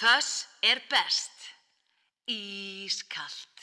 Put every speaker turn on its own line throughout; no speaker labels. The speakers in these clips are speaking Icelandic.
Föss er best. Ískalt.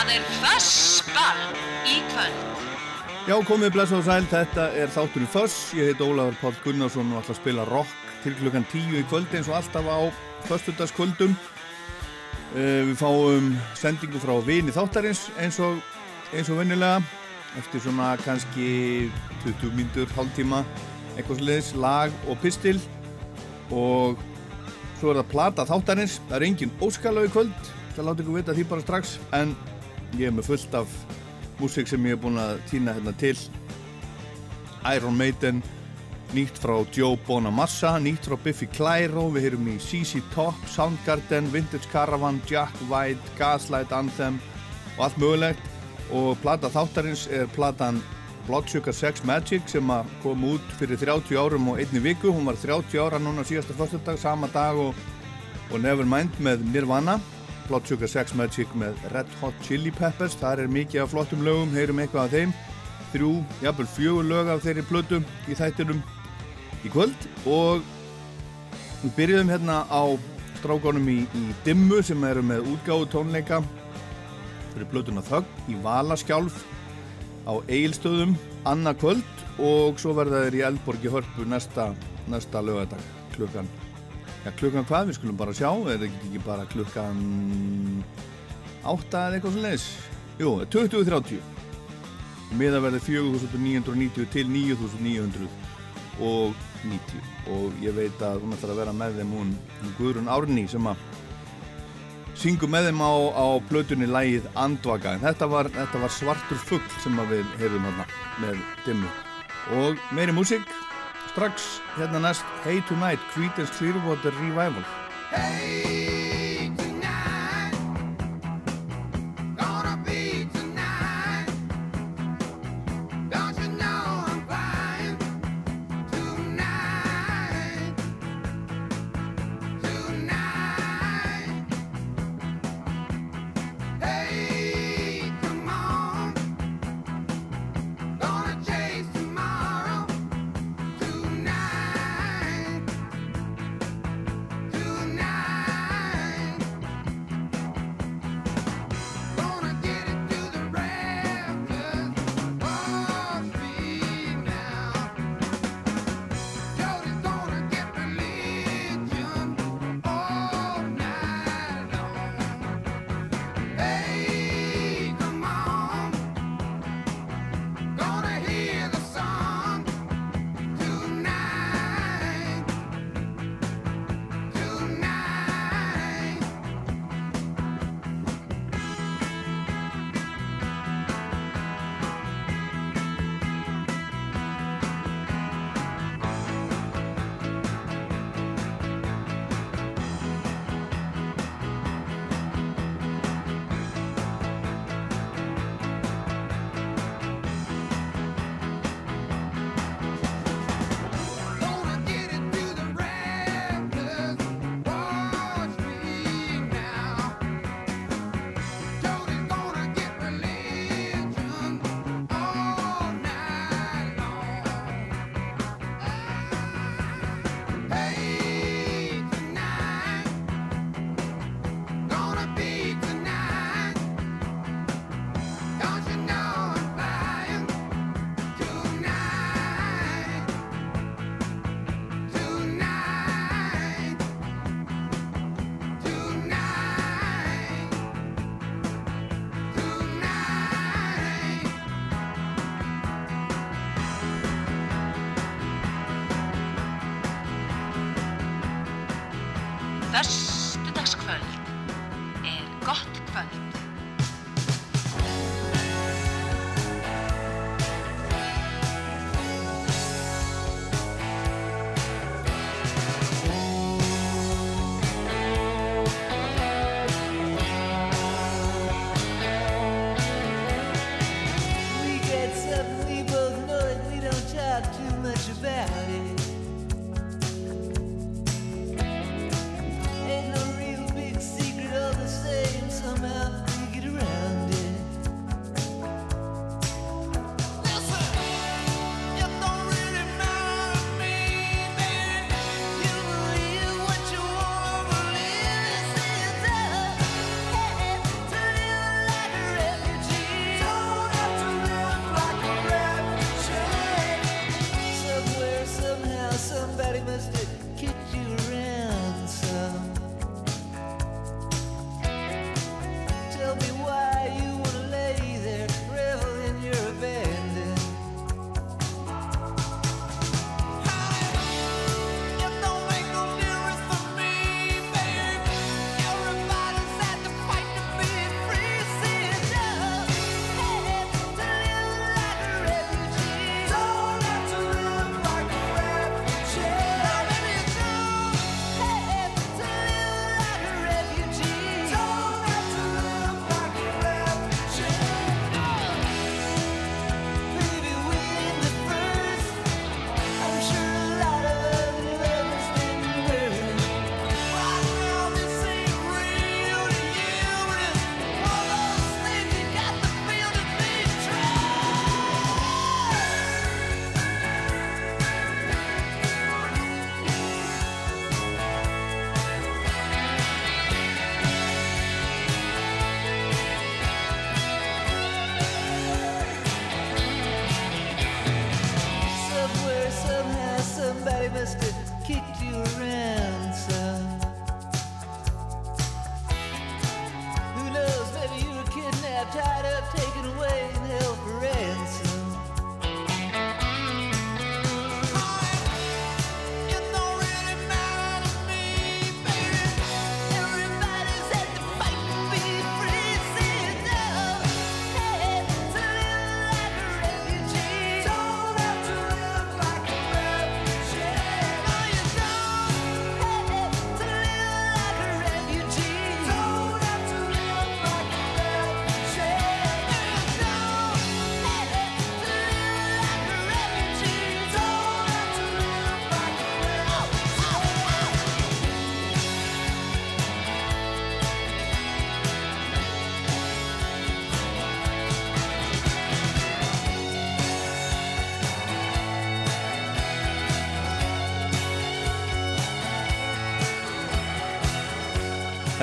Það
er fössball í kvöld.
Já, komið blessa og sæl, þetta er þáttur í Föss, ég heit Ólafur Pál Gunnarsson og ætla að spila rock til klukkan tíu í kvöldi eins og alltaf á föstudagskvöldum. Uh, við fáum sendingu frá vini þáttarins eins og, eins og vennilega, eftir svona kannski 20 mínutur, hálftíma, eitthvað sliðis, lag og pistil. Og svo er það plata þáttarins, það er engin óskalau í kvöld, það láti ykkur vita því bara strax, en ég er með fullt af músík sem ég hef búin að týna hérna til. Iron Maiden nýtt frá Joe Bonamassa nýtt frá Biffy Clyro við heyrum í ZZ Top, Soundgarden Vintage Caravan, Jack White, Gaslight Anthem og allt mögulegt. Og plata þáttarins er platan Blood Sugar Sex Magic sem kom út fyrir 30 árum og einni viku. Hún var 30 ára núna síðasta fyrstudag sama dag og, og Nevermind með Nirvana Blood Sugar Sex Magic með Red Hot Chili Peppers. Þar er mikið af flottum lögum, heyrum eitthvað af þeim. Þrjú, jafnvel fjögur lög af þeirri blödu í þættinum í kvöld. Og við byrjuðum hérna á strákonum í, í Dimmu sem eru með útgáðu tónleika fyrir blöduna Þögg í Valaskjálf á Egilstöðum annað kvöld. Og svo verða þeir í Eldborgi Hörpu næsta, næsta lögadag klukkan Já, klukkan hvað? Við skulum bara sjá, er þetta ekki bara klukkan 8 eða eitthvað svo leiðis? Jú, 20.30 miða verði 4.990 til 9.990 og ég veit að hún ætlar að vera með þeim hún Guðrun Árni sem að syngum með þeim á, á plötunni lægið Andvaka en þetta var, þetta var svartur fuggl sem við hefum hérna með dimmu og meiri músík strax hérna næst Hey Tonight, Creedence Clearwater Revival. Hey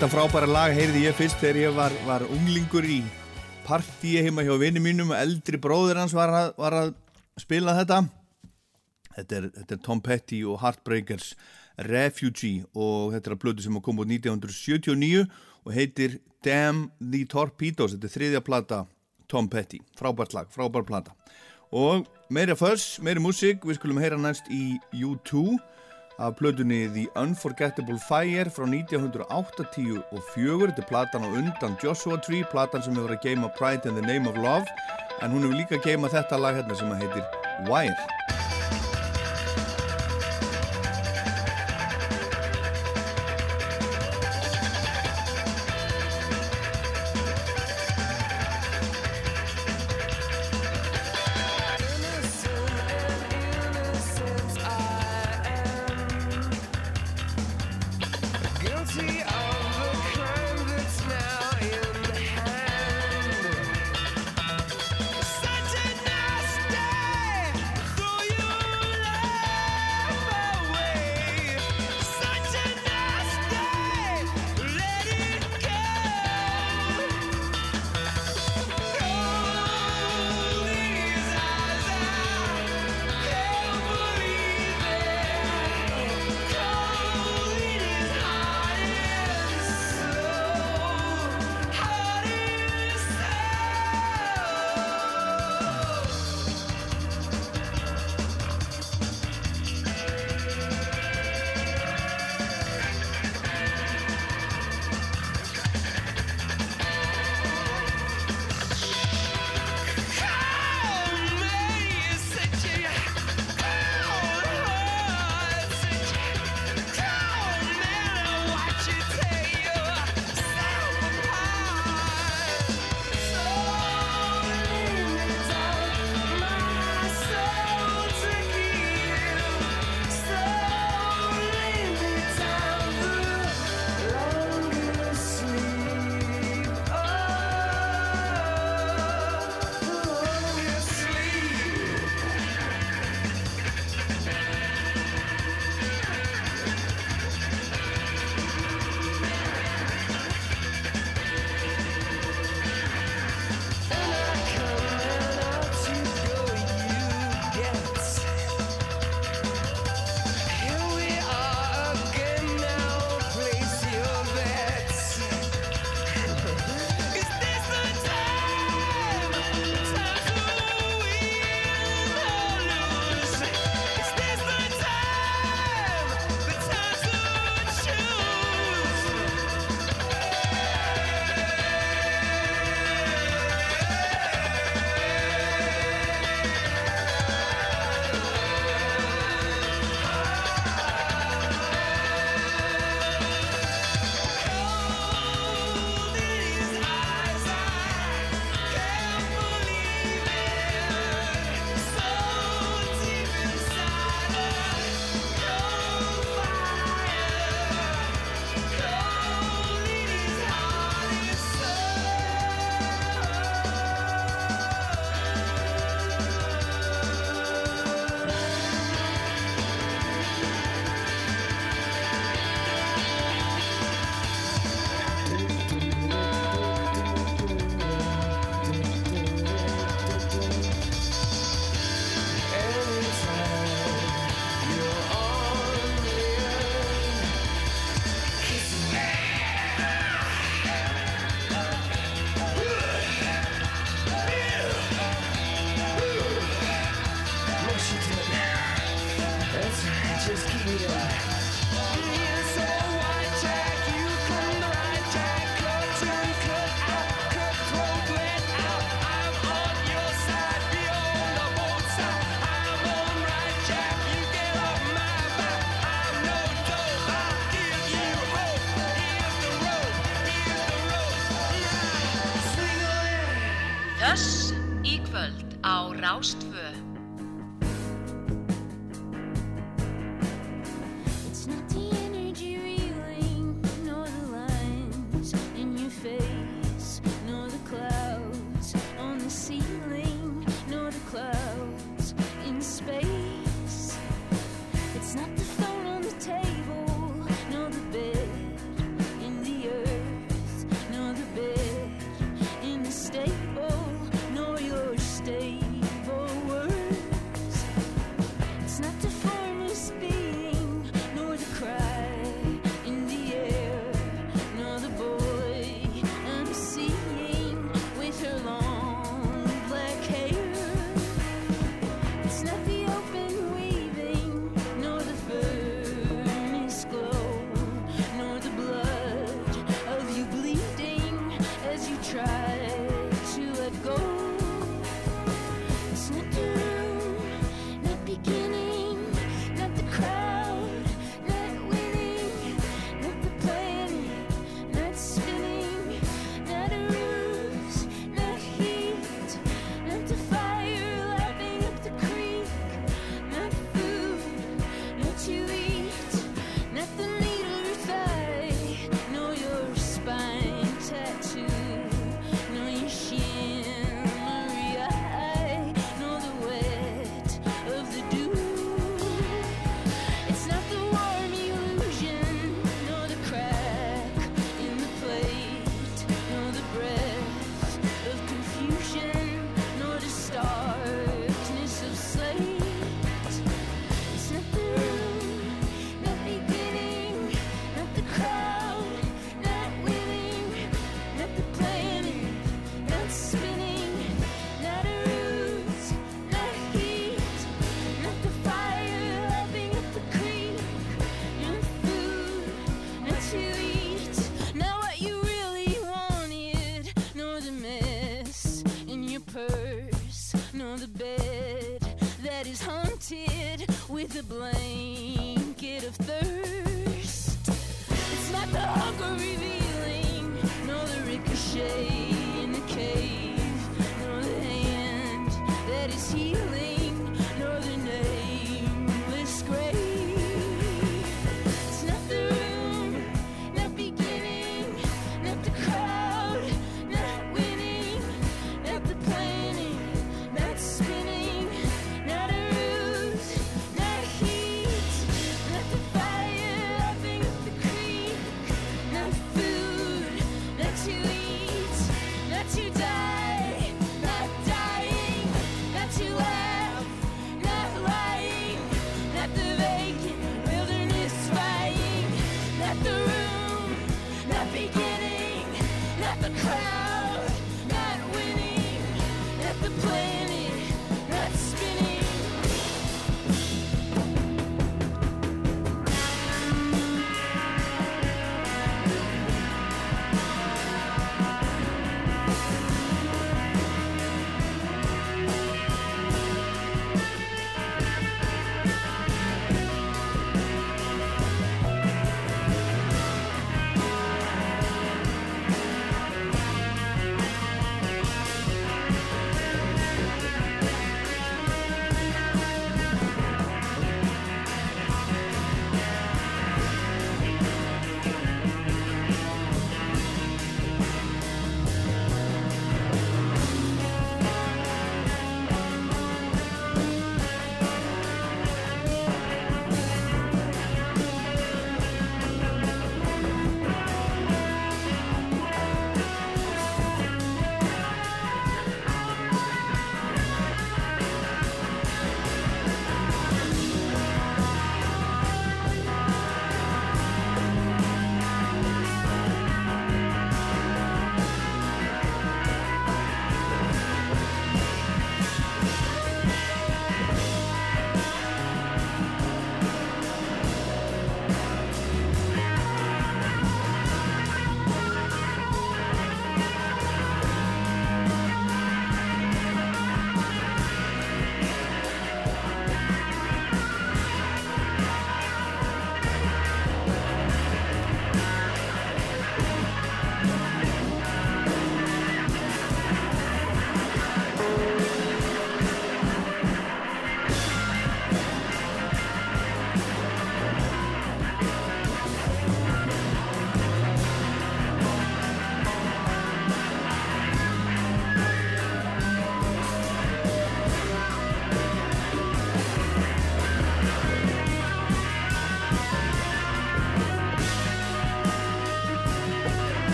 Þetta frábæra lag heyrði ég fyrst þegar ég var, var unglingur í partíi heima hjá vinni mínum og eldri bróður hans var að, var að spila þetta. Þetta er, þetta er Tom Petty og Heartbreakers Refugee og þetta er að blödu sem kom út 1979 og heitir Damn the Torpedoes. Þetta er þriðja plata Tom Petty. Frábært lag, frábært plata. Og meira förs, meira músík, við skulum heyra næst í U2 af plötunni The Unforgettable Fire frá 1984 þetta er platan á undan Joshua Tree platan sem hefur að geima Pride in the Name of Love en hún hefur líka geima þetta lag hérna sem heitir Wire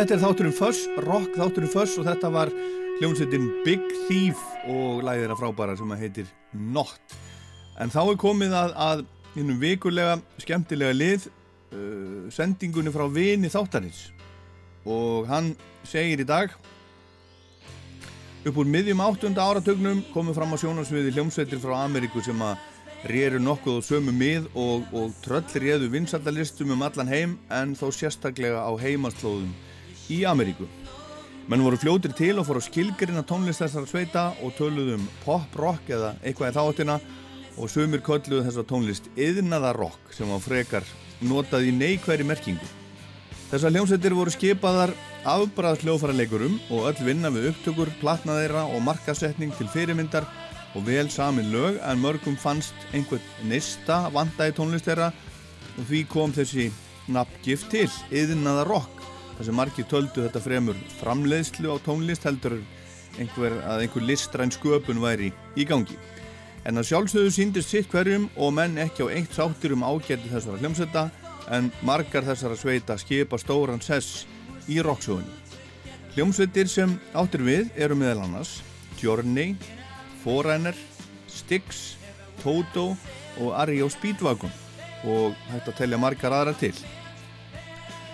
þetta er þátturinn Fuss, rock þátturinn Fuss og þetta var hljómsveitin Big Thief og lagið þeirra frábæra sem að heitir Not. En þá er komið að, að innum vikulega skemmtilega lið uh, sendingunni frá vini þáttarins og hann segir í dag upp úr miðjum áttunda áratugnum komið fram á sjónarsviði hljómsveitir frá Ameríku sem að réru nokkuð á sömu mið og, og tröll réðu vinsaldalistum um allan heim en þó sérstaklega á heimaslóðum í Ameríku. Menn voru fljótir til og fóru skilgrinna tónlist þessara sveita og töluðu um pop, rock eða eitthvað í þáttina og sömur kölluðu þessar tónlist yðnaða rock sem var frekar notað í neikværi merkingu. Þessar hljómsveitir voru skipaðar afbræðs hljóðfæraleikurum og öll vinna við upptökur, platnaðeira og markasetning til fyrirmyndar og vel samin lög en mörgum fannst einhvern nista vanda í tónlist þeirra og því kom þessi nafngift til, yðnaða rock þar sem margir töldu þetta fremur framleiðslu á tónlist heldur einhver, að einhver listræn sköpun væri í gangi. En að sjálfsögðu síndist sitt hverjum og menn ekki á eitt sáttir um ágæti þessara hljómsetta en margar þessara sveita skipa stóran sess í rocksögunni. Hljómsveitir sem áttir við eru meðal annars Journey, Forerunner, Styx, Toto og Ario Speedwagon og hægt að telja margar aðra til.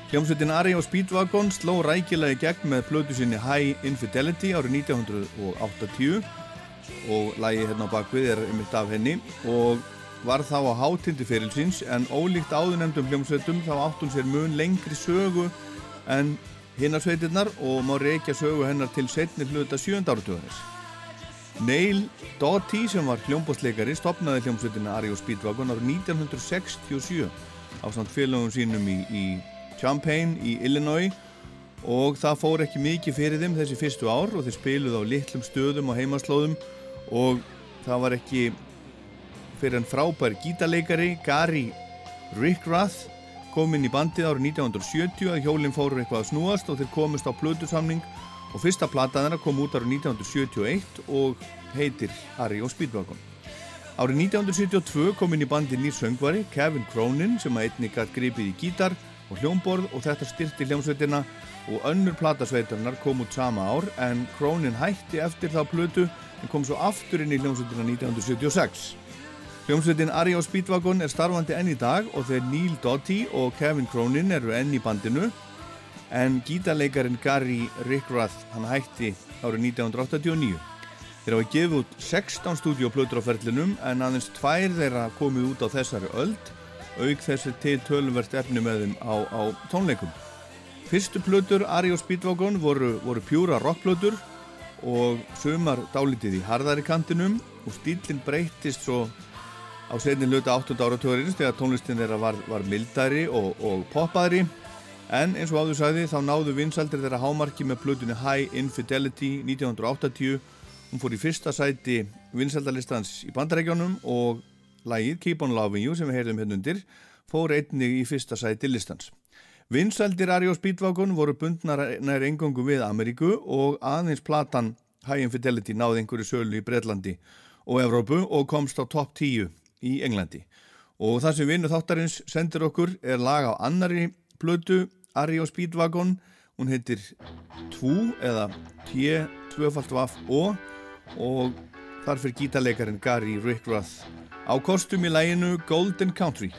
Hljómsveitin Ario Speedwagon sló rækilega í gegn með plötu sinni High Infidelity árið 1980 og lagi hérna á bakvið er einmitt af henni og var þá á hátindi ferilsins en ólíkt áðunemdum hljómsveitum þá átt hún sér mun lengri sögu en hinnarsveitirnar og má reykja sögu hennar til setni hluta sjönda áratugarins. Neil Doughty sem var hljómbótsleikari stopnaði hljómsveitina Ario Speedwagon árið 1967 á samt félagum sínum í, í Champaign í Illinois og það fór ekki mikið fyrir þeim þessi fyrstu ár og þeir spiluði á litlum stöðum og heimaslóðum og það var ekki fyrir en frábær gítarleikari Gary Rickrath kom inn í bandið árið 1970 að hjólinn fóru eitthvað að snúast og þeir komist á plötusamning og fyrsta plataðina kom út árið 1971 og heitir Ario Speedwagon. Árið 1972 kom inn í bandið nýr söngvari Kevin Cronin sem að einni gætt gripið í gítar og hljómborð og þetta styrti hljómsveitina og önnur platasveitarnar kom út sama ár en Cronin hætti eftir þá plötu en kom svo aftur inn í hljómsveitina 1976. Hljómsveitin Ario Speedwagon er starfandi enn í dag og þeir Neil Doughty og Kevin Cronin eru enn í bandinu en gítarleikarin Gary Rickrath hann hætti árið 1989. Þeir hafa gefið út 16 stúdíoplötur á ferlinum en aðeins tvær þeirra komið út á þessari öld auk þessi til tölumvert efni með þeim á, á tónleikum. Fyrstu plötur Ario Speedwagon voru, voru pjúra rockplötur og sumar dálítið í harðari kantinum og stílinn breyttist svo á setni hluta 8. áratugurins þegar tónlistin þeirra var, var mildari og, og poppaðri en eins og áður sagði þá náðu vinsaldir þeirra hámarki með plötunni High Infidelity 1980 hún fór í fyrsta sæti vinsaldalistans í bandarækjónum og lagið Keep on Loving You sem við heyrðum hérna undir fór einnig í fyrsta sæti listans. Vinsaldir Ario Speedwagon voru bundnar nær engangu við Ameríku og aðeins platan High Infidelity náði einhverju sölu í Breitlandi og Evrópu og komst á topp 10 í Englandi. Og það sem vinnu þáttarins sendir okkur er lag á annari plötu Ario Speedwagon, hún heitir 2 eða T2FO og þar fyrir gítarleikarin Gary Rickrath á kostum í læginu Golden Country.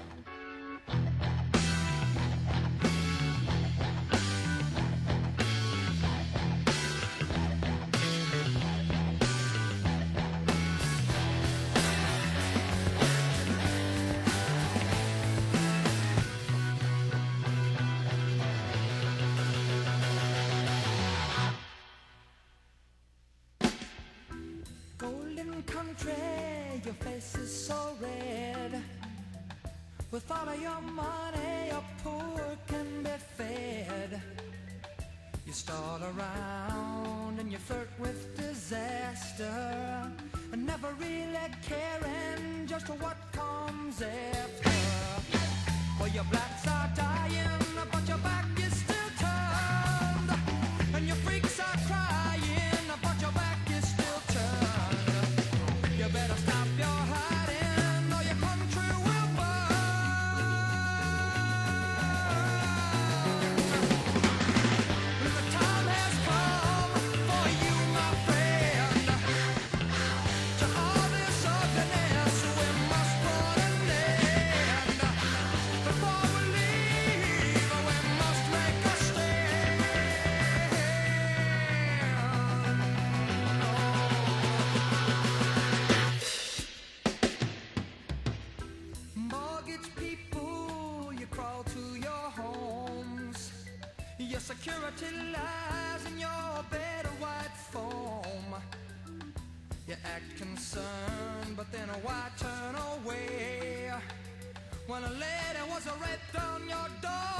when a lady was to on your
door.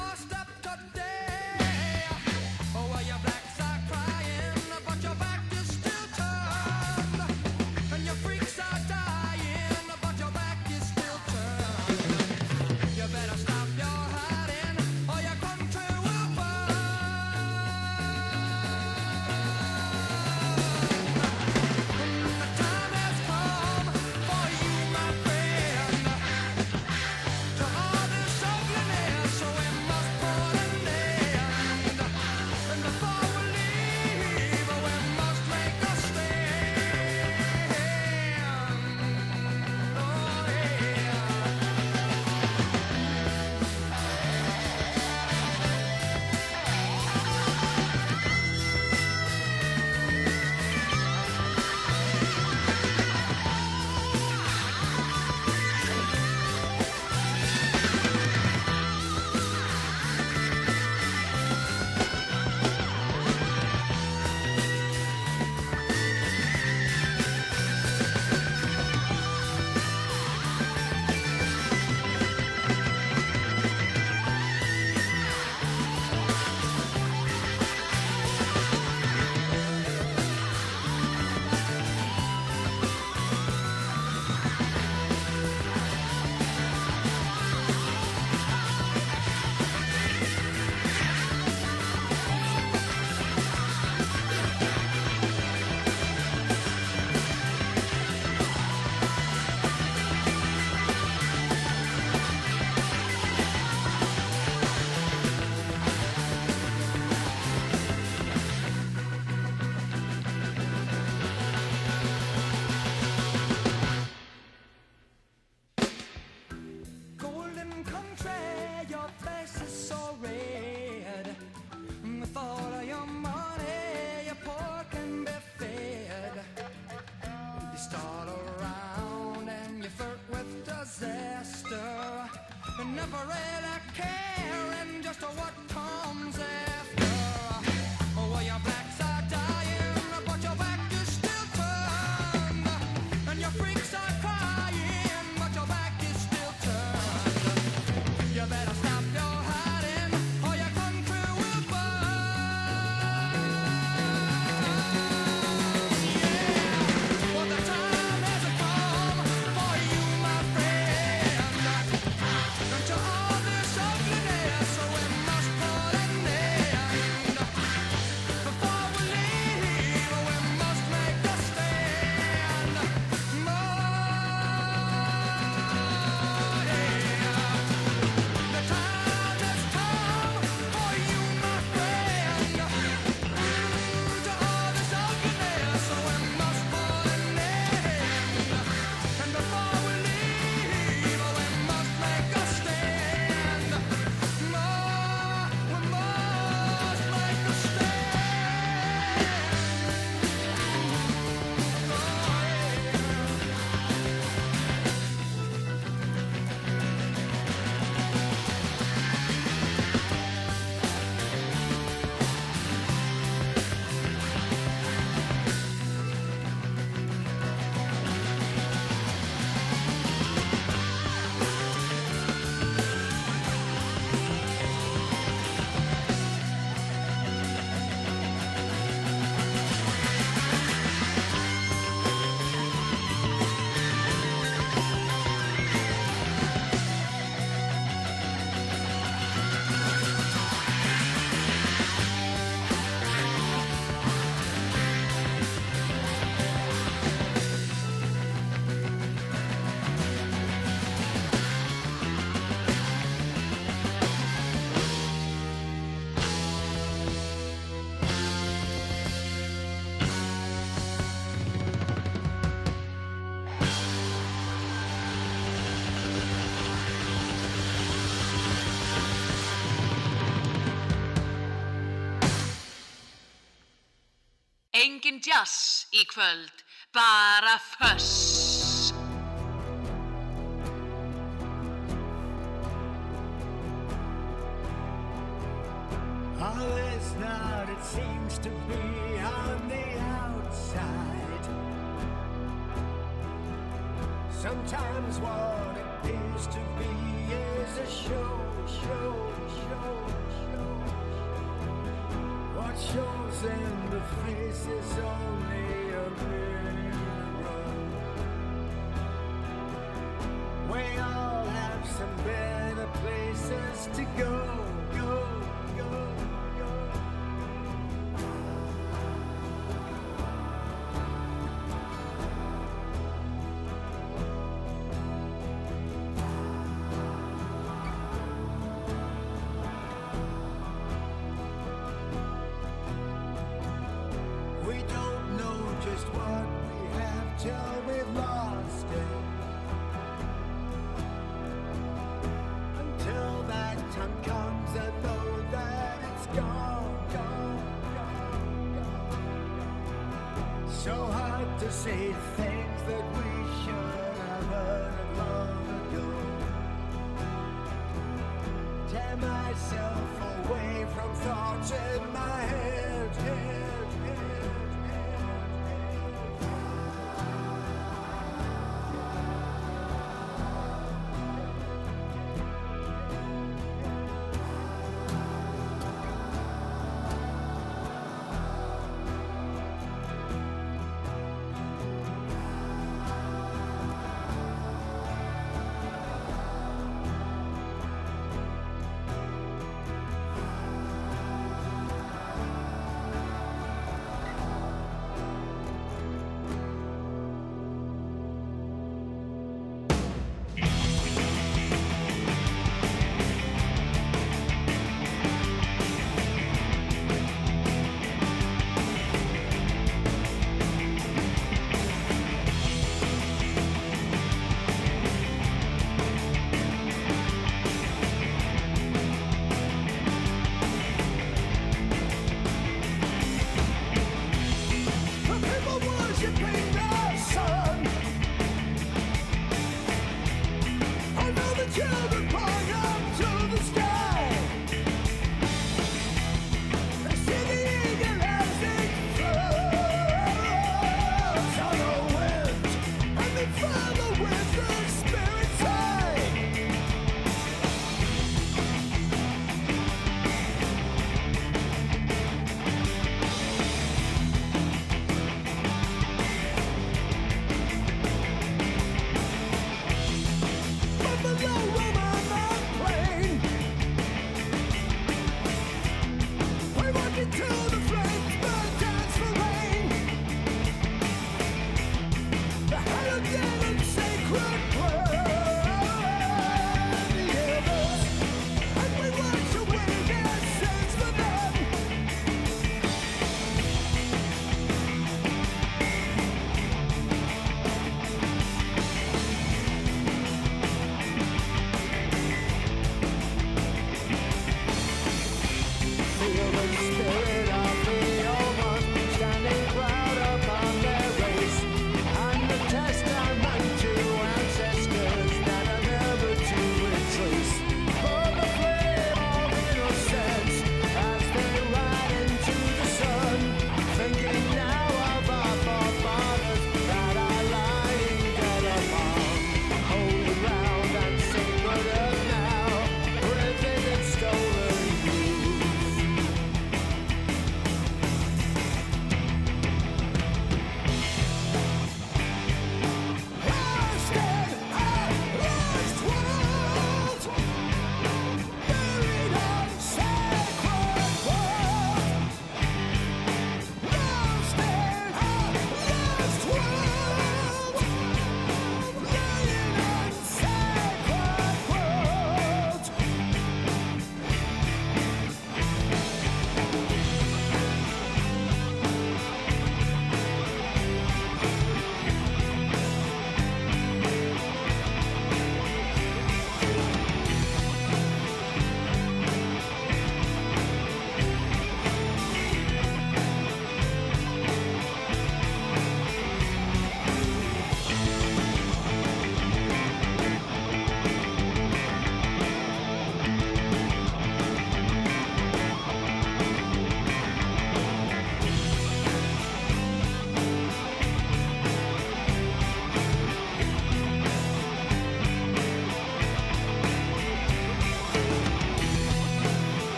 í kvöld, bara fuss.
All is not, it seems to be on the outside. Sometimes what appears to be is a show, show, show, show. What shows in the face is only
a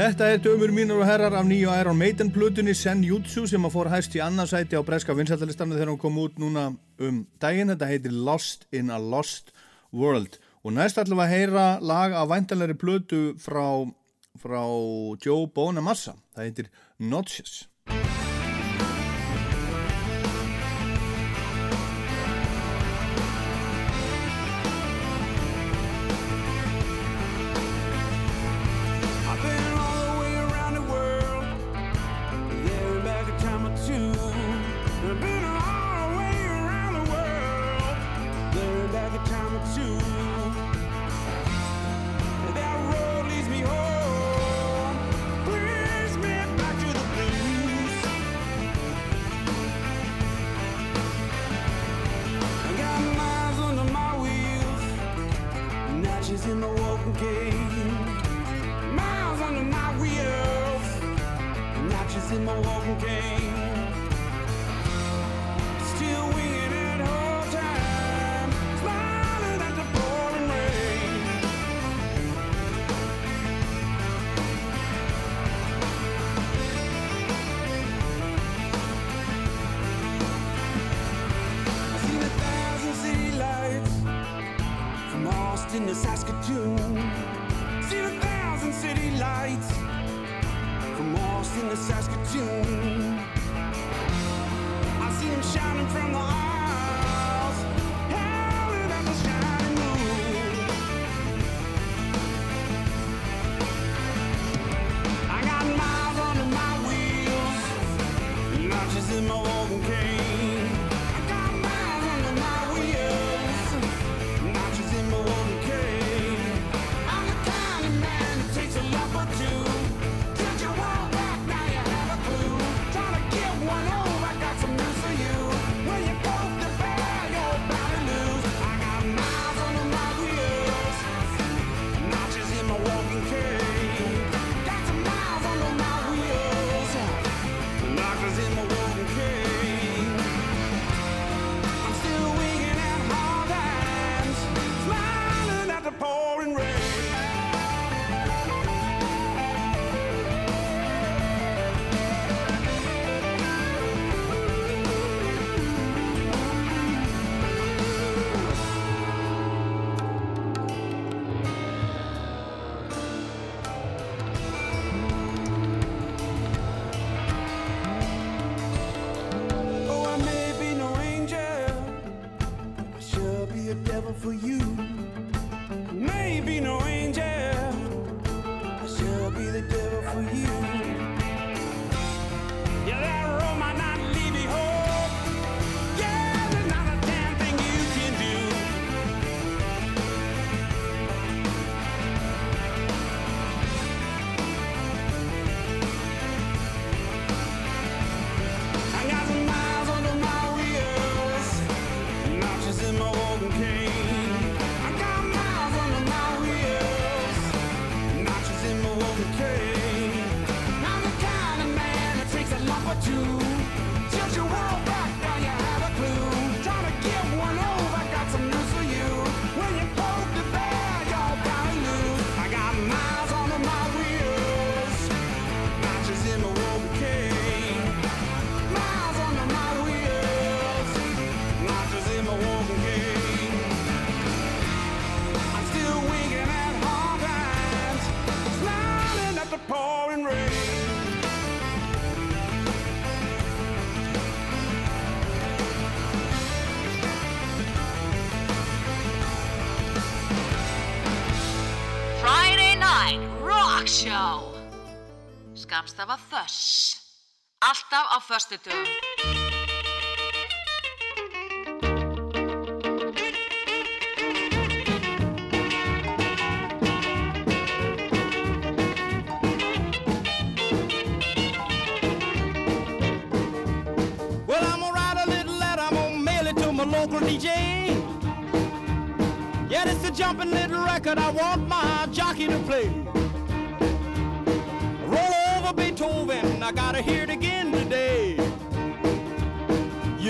Þetta er dömur mínur og herrar af nýju Iron Maiden plutunni Senjutsu sem að fór hæst í annarsæti á breska vinsættalistannu þegar hún kom út núna um daginn. Þetta heitir Lost in a Lost World og næst ætlum við að heyra lag af væntalegri plutu frá, frá Joe Bonamassa. Það heitir Notches.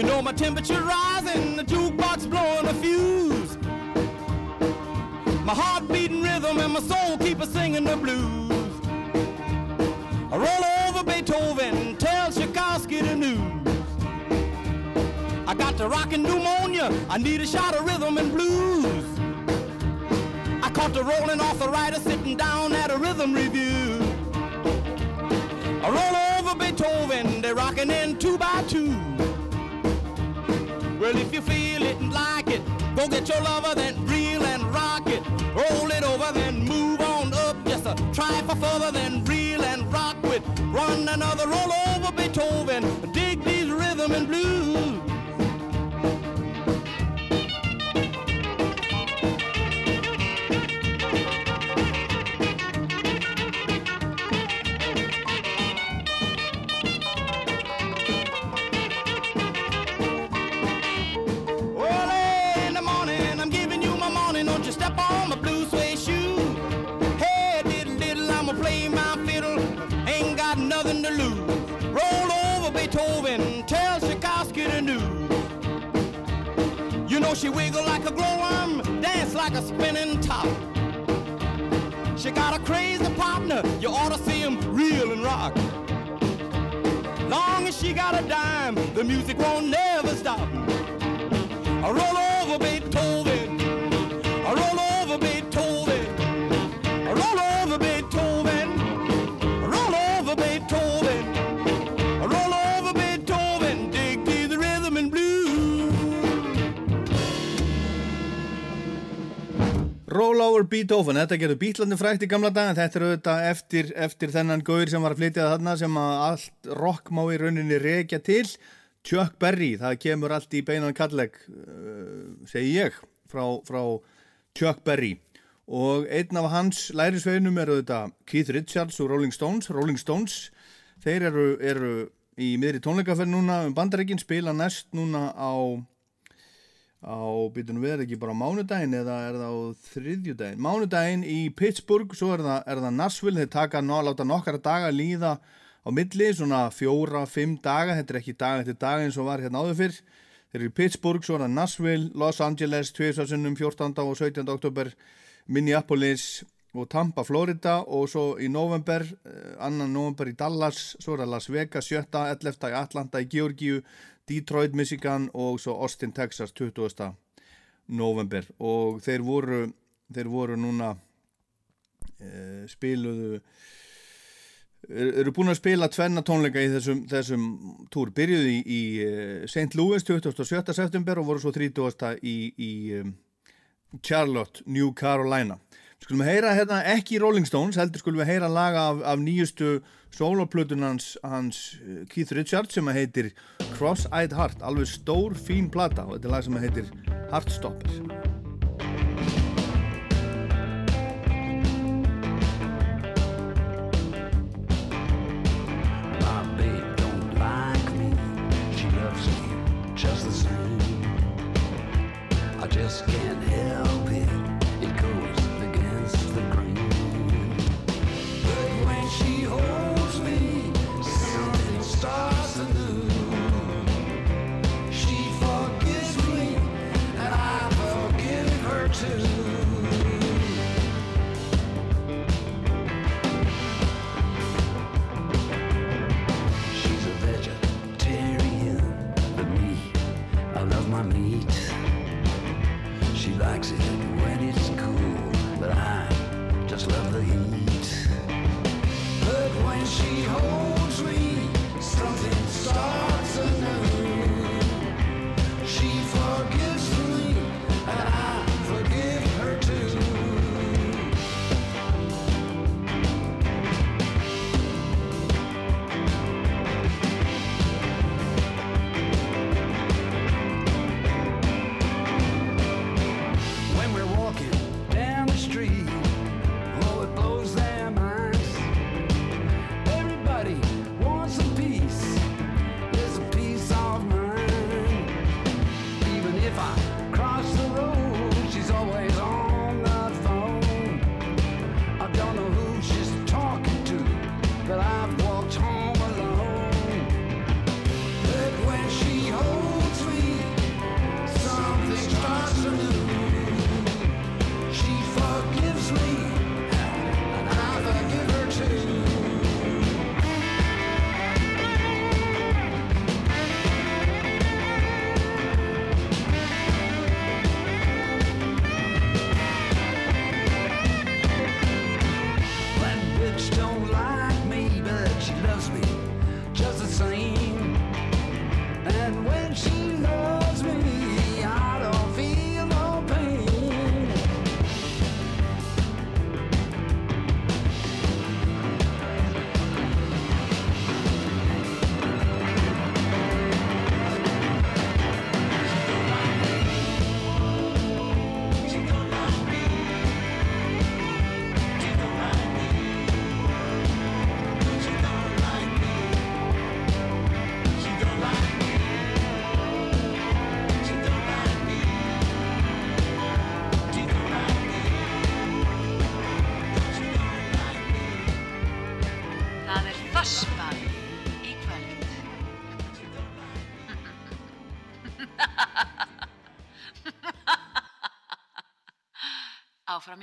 You
know my temperature rising, the jukebox blowing a fuse. My heart beating rhythm and my soul keep a singing the blues. I roll over Beethoven, tell Tchaikovsky the news. I got the rockin' pneumonia, I need a shot of rhythm and blues. I caught the rolling arthritis sitting down at a rhythm review. I roll over Beethoven, they're rocking in two by two. Well, if you feel it and like it, go get your lover, then reel and rock it. Roll it over, then move on up. Just a try for further, then reel and rock with. Run another roll over Beethoven. Know she wiggle like a glowworm, dance like a spinning top. She got a crazy partner, you ought to see him reel and rock. Long as she got a dime, the music won't never stop. I roll Roll over Beethoven,
þetta gerðu bítlandi frækt í gamla dag en þetta er auðvitað eftir, eftir þennan gaur sem var að flytja þarna sem að allt rock má í rauninni rekja til. Chuck Berry, það kemur allt í beinan kalleg uh, segi ég frá, frá Chuck Berry. Og einn af hans lærisveinum er auðvitað Keith Richards og Rolling Stones. Rolling Stones, þeir eru, eru í miðri tónleikaferð núna um bandarækin spila næst núna á á, býtunum við er ekki bara á mánudaginn eða er það á þriðjudaginn mánudaginn í Pittsburgh svo er það, er það Nashville, þeir taka ná, láta nokkara daga líða á milli svona fjóra, fimm daga þetta er ekki dag eftir dag eins og var hérna áður fyrr þeir eru í Pittsburgh, svo er það Nashville Los Angeles, tviðsvarsinnum 14. og 17. oktober Minneapolis og Tampa, Florida og svo í november, eh, annan november í Dallas, svo er það Las Vegas 7. 11. í Atlanta í Georgiu Detroit, Michigan og svo Austin, Texas 20. november og þeir voru þeir voru núna e, spiluðu er- eru búin að spila tvenna tónleika í þessum, þessum túr byrjuðu í, í eh, St. Louis 27. september og voru svo 30. í, í um, Charlotte, New Carolina Skulum við heyra hérna ekki Rolling Stones, heldur skulum við heyra laga af, af nýjustu soloplötun hans, hans eh, Keith Richards sem heitir Cross-Eyed Heart, alveg stór fín plata og þetta er lag sem heitir Heartstopper.
My babe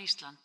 Ísland.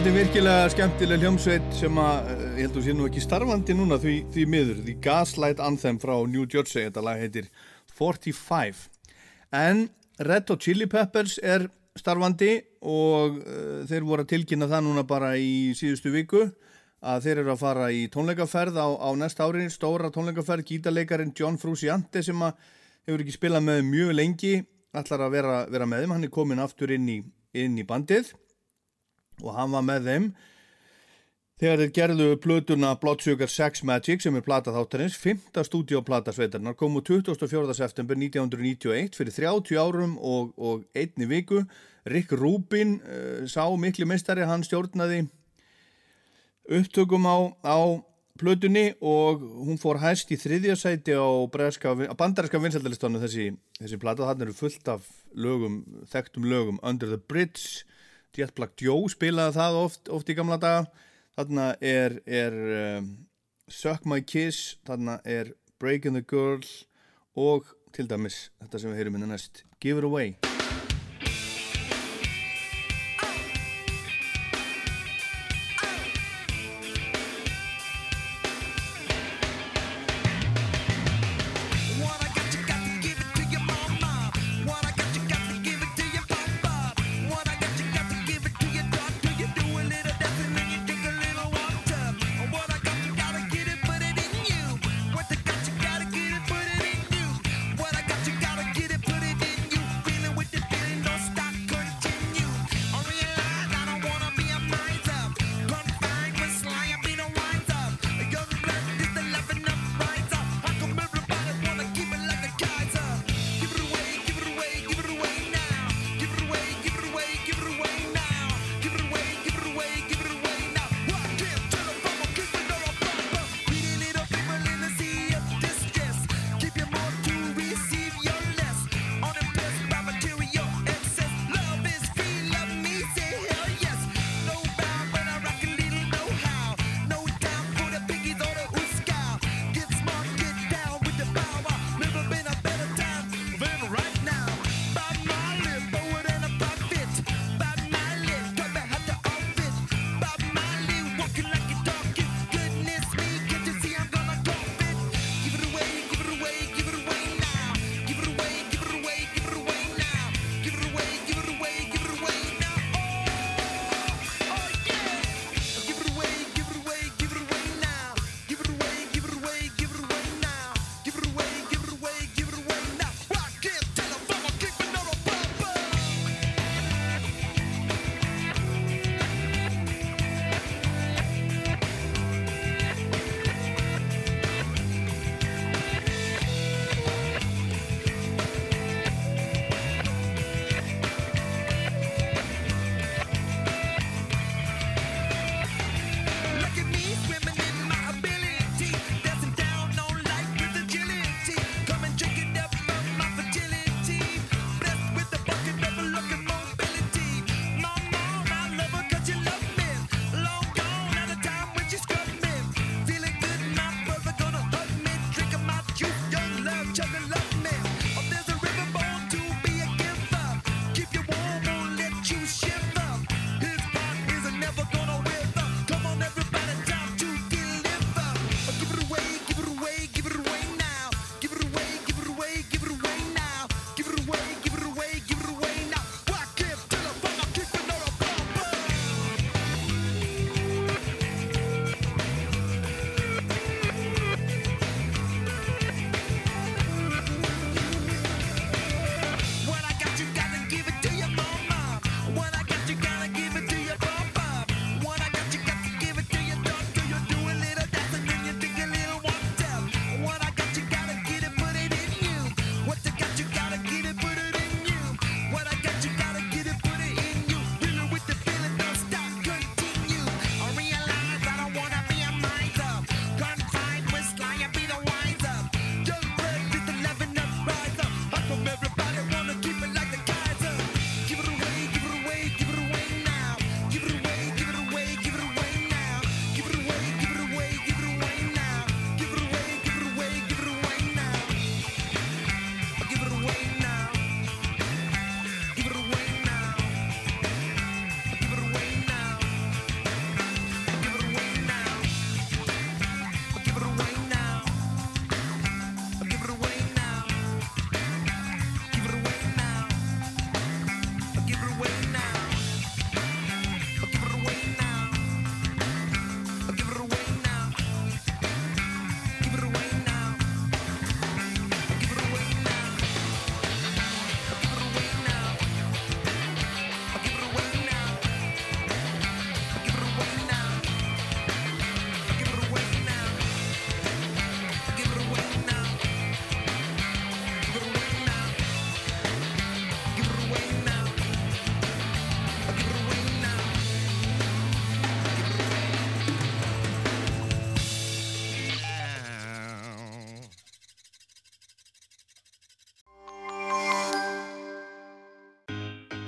Þetta er virkilega skemmtileg hljómsveit sem að, eh, ég held að sé nú ekki starfandi núna því, því miður, The Gaslight Anthem frá New Jersey, þetta lag heitir 45. En Red Hot Chili Peppers er starfandi og uh, þeir voru að tilkynna það núna bara í síðustu viku að þeir eru að fara í tónleikaferð á, á næsta ári, stóra tónleikaferð, gítarleikarin John Frusciante sem að hefur ekki spilað með mjög lengi, ætlar að vera, vera með þeim, hann er komin aftur inn í, inn í bandið og hann var með þeim þegar þeir gerðu plötuna Blood Sugar Sex Magic sem er plata þáttarins, 5. stúdíoplata sveitarnar komu 24. september 1991 fyrir 30 árum og, og einni viku Rick Rubin uh, sá mikli meistari, hann stjórnaði upptökum á, á plötunni og hún fór hæst í þriðja sæti á, á bandarinska vinsaldalistánu þessi, þessi plata, þannig eru fullt af lögum, þekktum lögum Under the Bridge Jet Black Joe spilaði það oft, oft í gamla daga. Þarna er, er um, Suck My Kiss þarna er Breaking the Girl og til dæmis þetta sem við heyrum minna næst Give It Away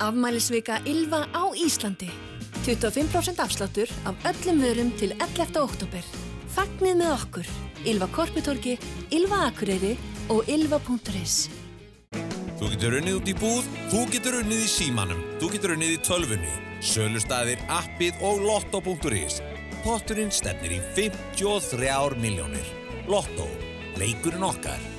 Afmælisvika Ylva á Íslandi. 25% afsláttur af öllum vörum til 11. oktober. Fagnið með okkur. Ylva Korputorki, Ylva Akureyri og ylva.is.
Þú getur unnið út í búð, þú getur unnið í símanum, þú getur unnið í tölvunni, sölustæðir, appið og lotto.is. Potturinn stefnir í 53 miljónir. Lotto, leikurinn okkar.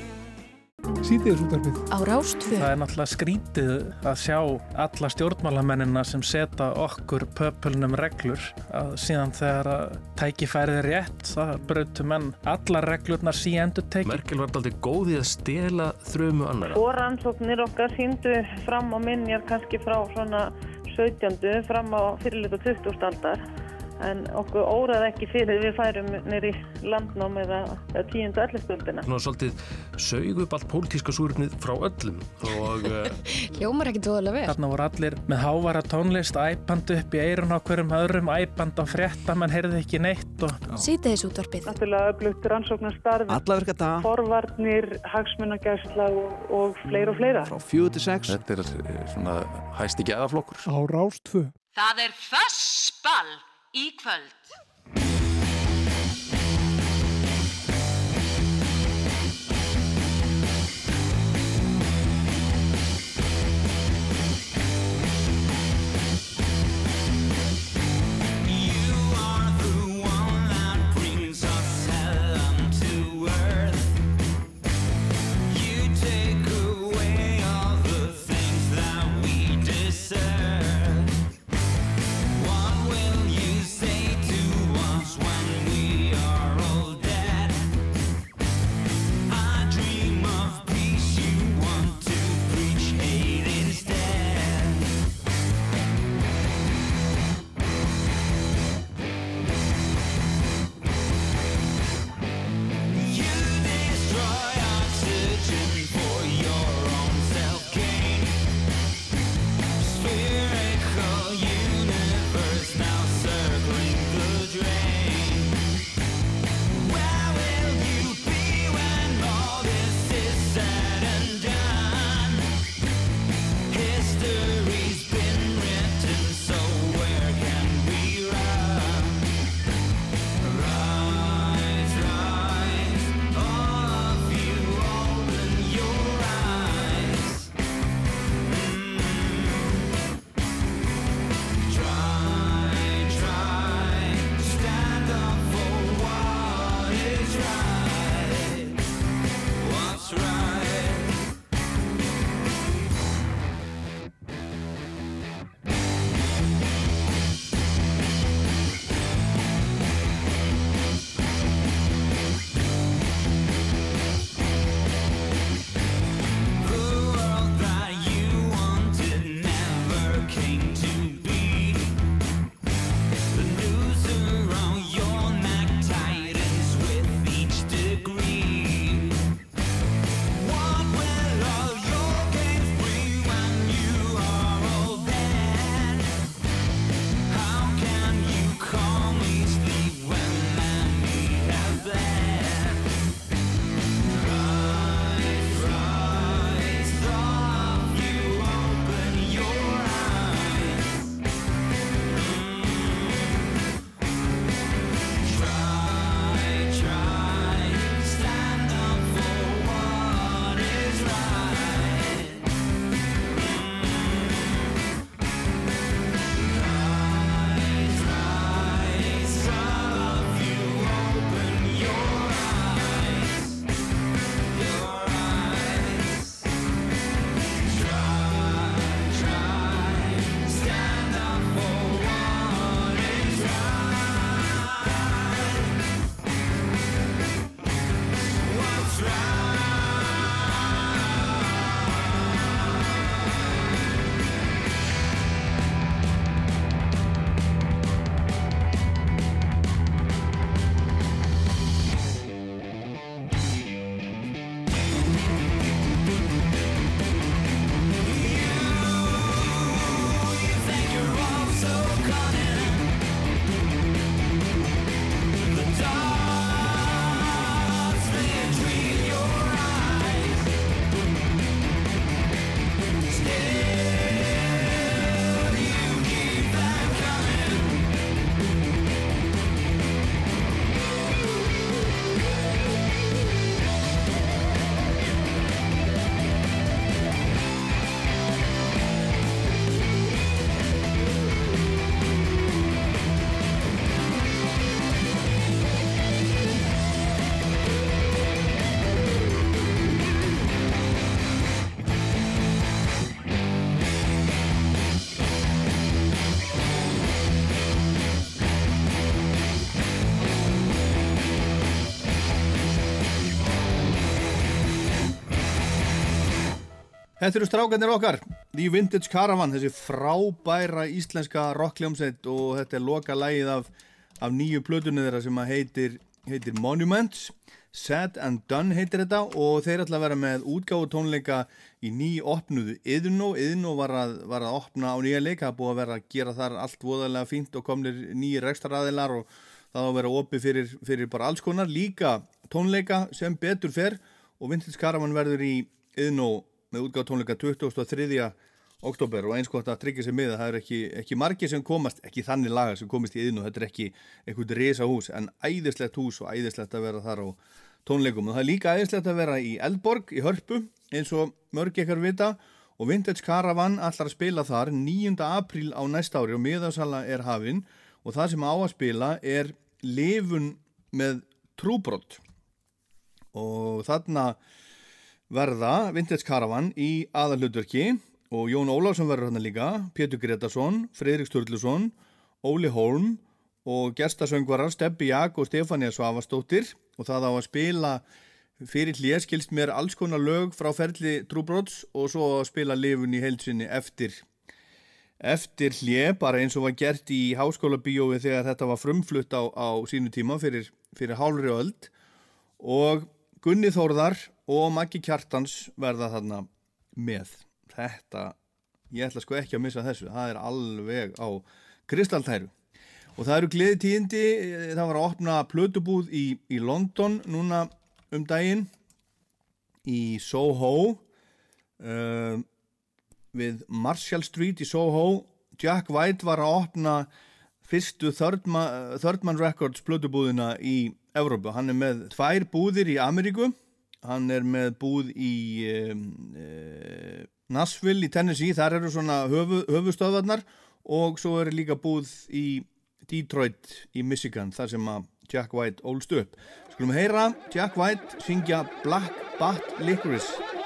Sýtiðis útarpið.
Á Rástfö.
Það er náttúrulega skrítið að sjá alla stjórnmálamennina sem setja okkur pöpulnum reglur að síðan þegar að tækifærið er rétt það brautu menn allar reglurnar síendur tekið.
Merkel var aldrei góð í að stela þrömu annara.
Og rannsóknir okkar síndu fram á minjar kannski frá svona 17. fram á fyrirluta 20. aldar. En okkur óraði ekki fyrir við færum nýri landnám eða 10. og 11. stöldina.
Nú svolítið sög upp allt pólitíska súröfnið frá öllum og uh,
Hljómar ekki tóðilega vel.
Þarna voru allir með hávara tónlist, æpand upp í eirun á hverjum öðrum, æpand á frétta, mann heyrði ekki neitt og...
Sýtiðis útarpið.
Náttúrulega öflugt rannsóknarstarf, forvarnir, hagsmunagæsla og, og fleira og fleira.
frá 4 til 6
Þetta er eh, svona hæsti geðaflokkur.
Á Rástfö.
Það er í kvöld.
Þetta eru strákarnir okkar, The Vintage Caravan, þessi frábæra íslenska rockljómsveit og þetta er loka lægið af, af nýju plötunni þeirra sem heitir, heitir Monuments. Said and Done heitir þetta og þeir ætla að vera með útgáfu tónleika í ný opnuðu Yðnó. Yðnó var að, var að opna á nýja leika, það búið að vera að gera þar allt voðalega fínt og komnir nýjir rekstraræðilar og það á að vera opið fyrir, fyrir bara alls konar. Líka tónleika sem betur fer og Vintage Caravan verður í Yðnó með útgáð tónleika 23. oktober og eins gott að tryggja sig með það er ekki, ekki margir sem komast, ekki þannig lagar sem komist í og þetta er ekki eitthvað resa hús en æðislegt hús og æðislegt að vera þar á tónleikum og það er líka æðislegt að vera í Eldborg í Hörpu eins og mörg ekkar vita og Vintage Caravan allar að spila þar 9. apríl á næsta ári og miðarsala er hafinn og það sem á að spila er lifun með trúbrott og þarna verða Vintage Caravan í aðalhutverki og Jón Ólafsson verður hann líka, Pétur Gretarsson, Fredrik Sturluson, Óli Holm og gestasöngvarar Steppi Jak og Stefania Svavastóttir og það á að spila fyrir hlið skilst mér alls konar lög frá ferli Trúbrots og svo að spila lifun í heilsinni eftir eftir hlið, bara eins og var gert í háskóla bíói þegar þetta var frumflutt á, á sínu tíma fyrir, fyrir hálfri öld. Og Gunni Þórðar og Maggi Kjartans verða þarna með. Þetta, ég ætla sko ekki að missa þessu, það er alveg á kristaltæru. Og það eru gleði tíðindi, það var að opna plötubúð í, í London núna um daginn í Soho. Uh, við Marshall Street í Soho. Jack White var að opna fyrstu Third Man, Third Man Records plötubúðina í Evrópu, hann er með tvær búðir í Ameríku hann er með búð í uh, Nashville í Tennessee, þar eru svona höfu, höfustöðvarnar og svo er líka búð í Detroit í Michigan, þar sem að Jack White ólst upp. Skulum heyra Jack White syngja Black Bat Licorice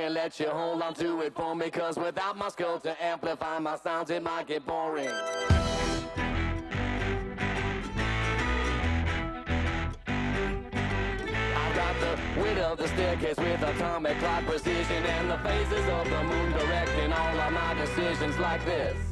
out and let you hold on to it for me Cause without my skull to amplify my sounds it might get boring. I've got the width of the staircase with atomic clock precision And the phases of the moon directing all of my decisions like this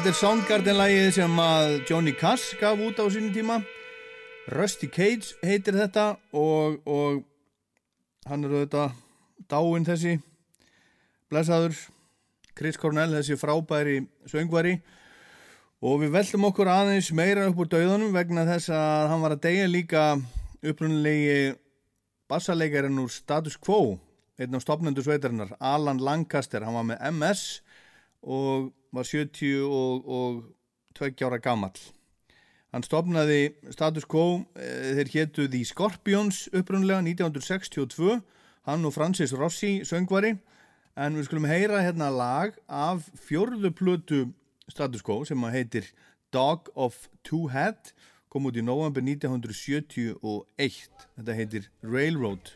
Þetta er Soundgarden-lægið sem að Johnny Cass gaf út á sínum tíma. Rusty Cage heitir þetta og, og hann er auðvitað dáinn þessi. Blessaður. Chris Cornell, þessi frábæri söngvari. Og við veltum okkur aðeins meira upp úr dauðanum vegna þess að hann var að deyja líka upprunalegi bassalegarinn úr Status Quo einn á stopnendu sveitarinnar, Alan Lancaster. Hann var með MS og var 70 og, og 20 ára gamall. Hann stopnaði Status Quo eh, þeir hétu The Scorpions upprunlega 1962 hann og Francis Rossi söngvari. En við skulum heyra hérna lag af fjörðu plötu Status Quo sem að heitir Dog of Two Head kom út í november 1971 þetta heitir Railroad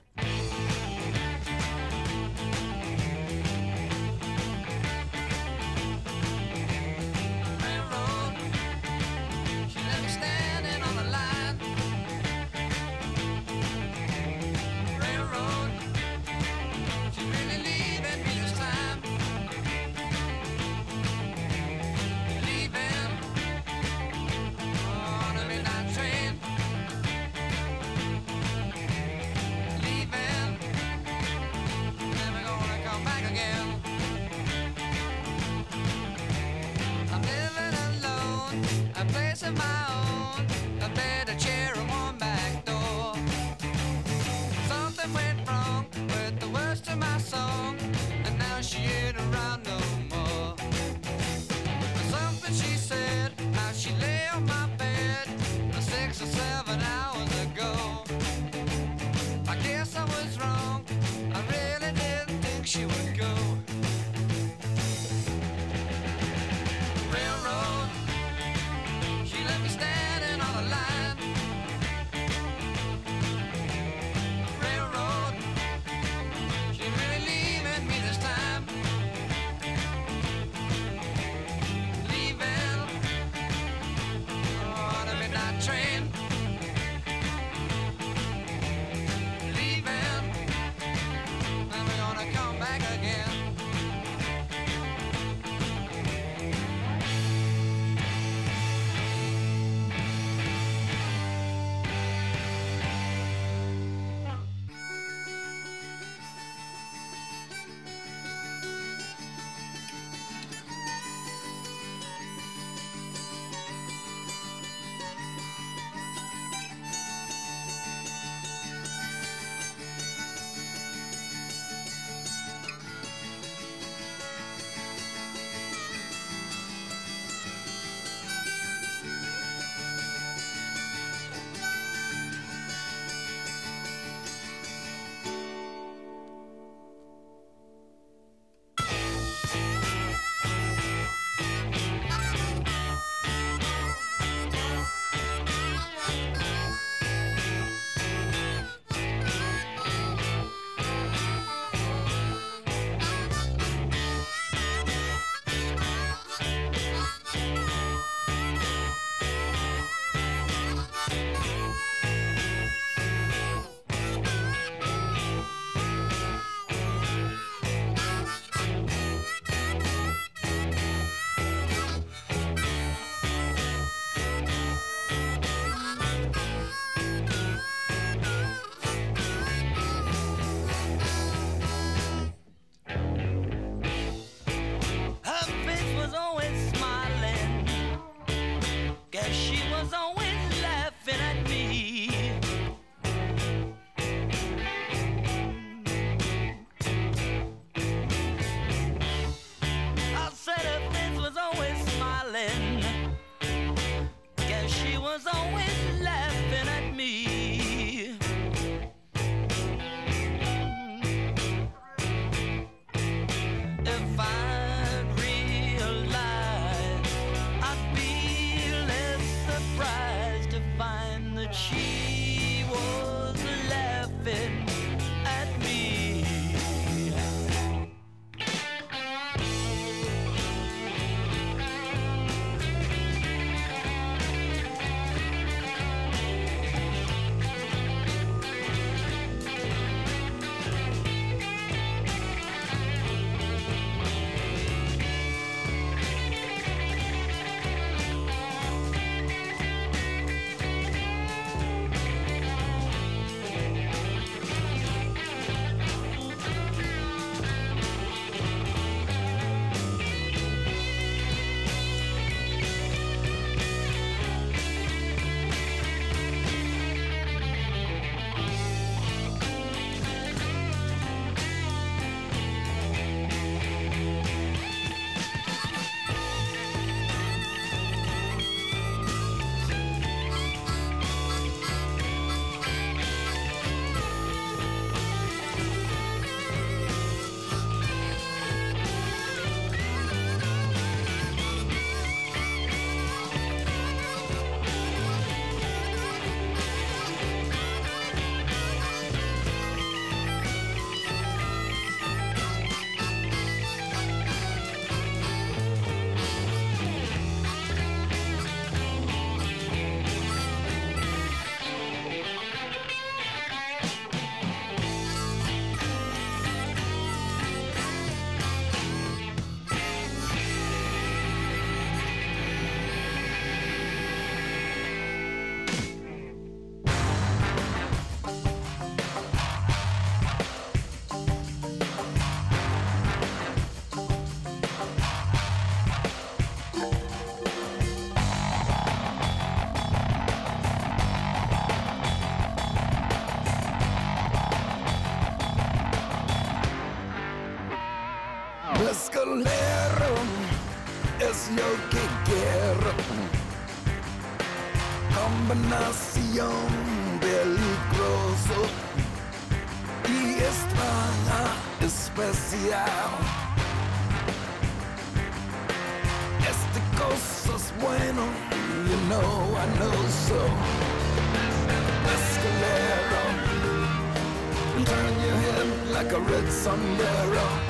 like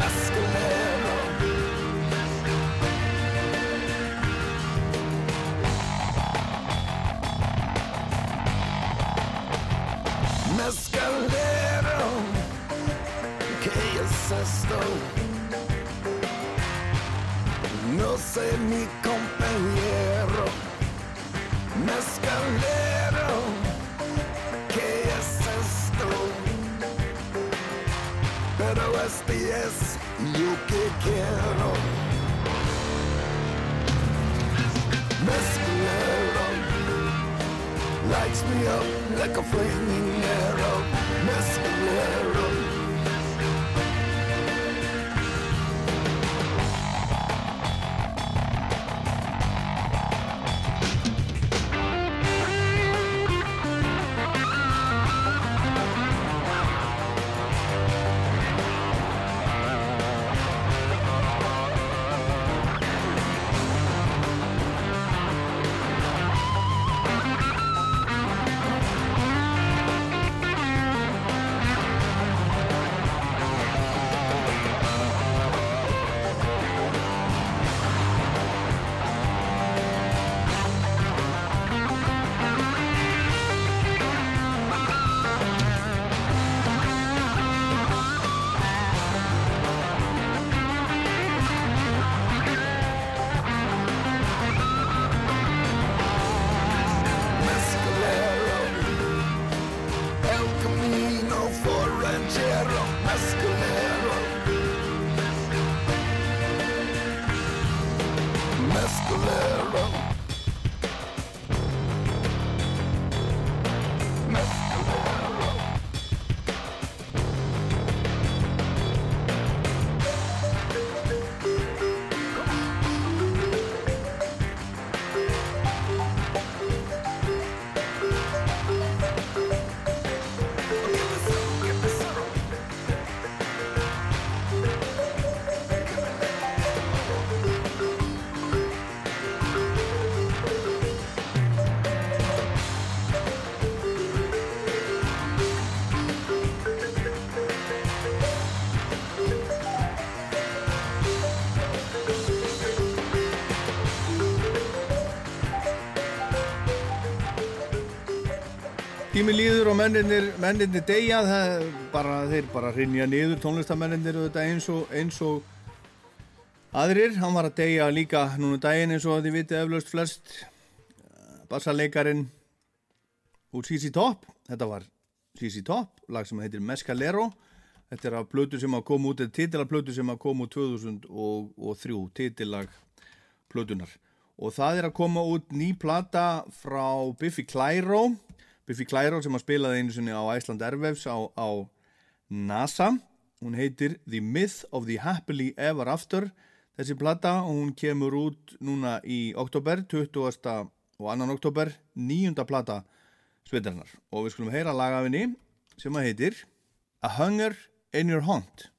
a
Tími líður og menninir, menninir deyja, það bara, þeir bara hrinja niður tónlistamennir auðvitað eins og, eins og aðrir. Hann var að deyja líka núna um daginn eins og þið vitið eflaust flest bassaleikarin úr CC Top. Þetta var CC Top, lag sem heitir Mescalero. Þetta er af plötu sem að koma út, þetta er titilag plötu sem að koma út 2003, titilag plötunar. Og það er að koma út ný plata frá Biffy Clyro. Biffy Clyro sem að spilaði einu sinni á Iceland Airwaves á, á NASA. Hún heitir The Myth of the Happily Ever After. Þessi plata og hún kemur út núna í oktober, 20. og 2. oktober, nýjunda plata sveitarinnar. Og við skulum heyra lagafinni sem að heitir A Hunger in Your Haunt.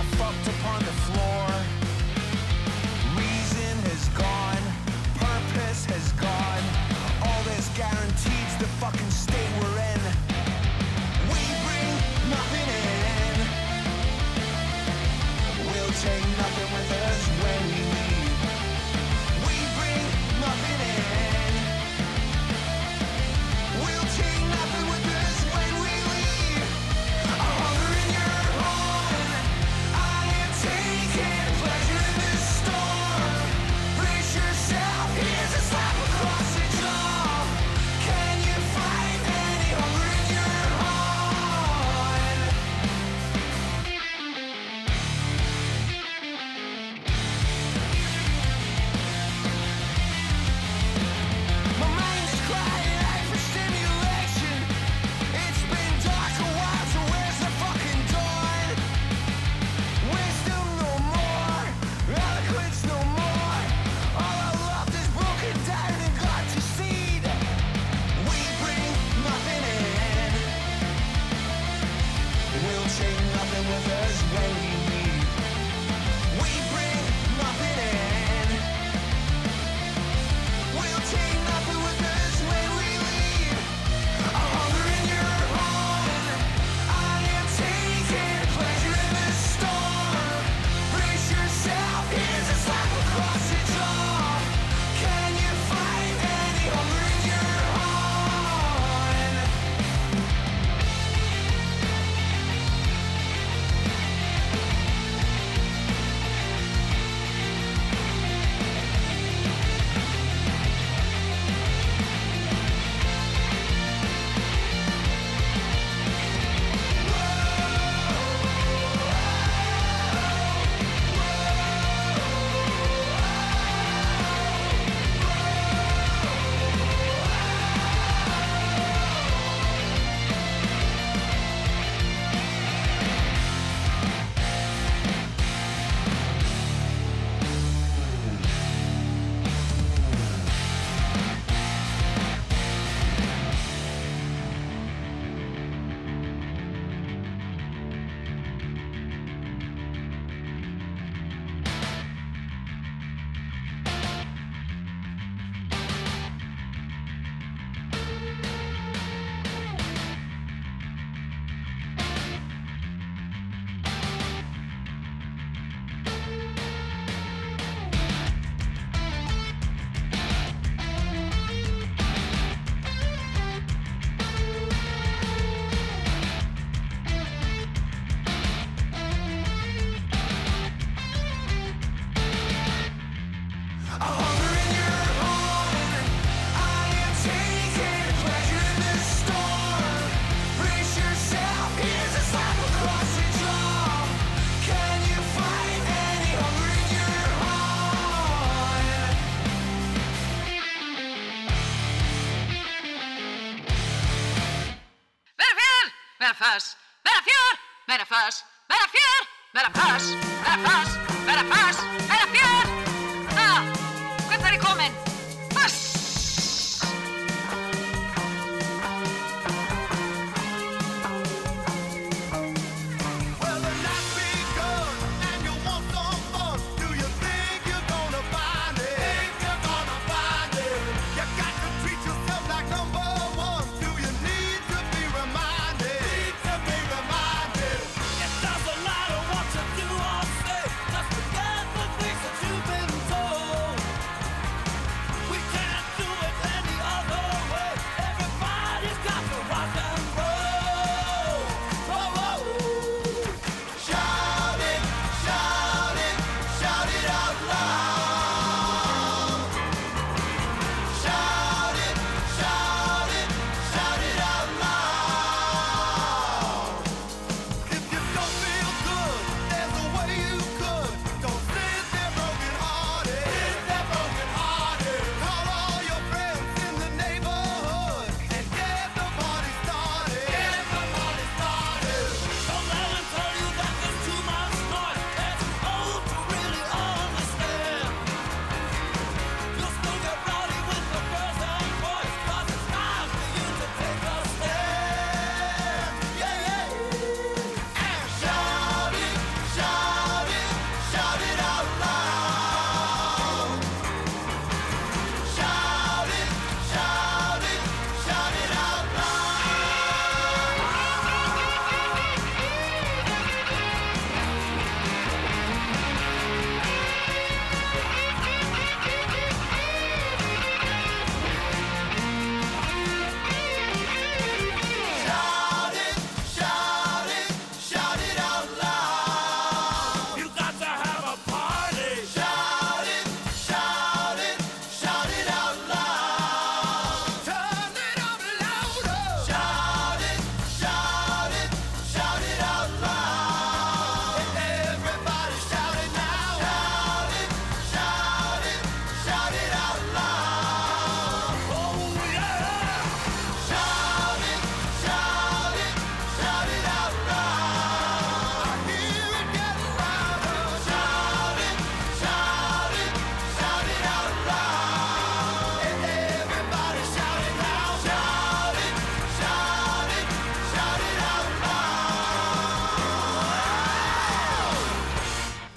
Half fucked upon the floor.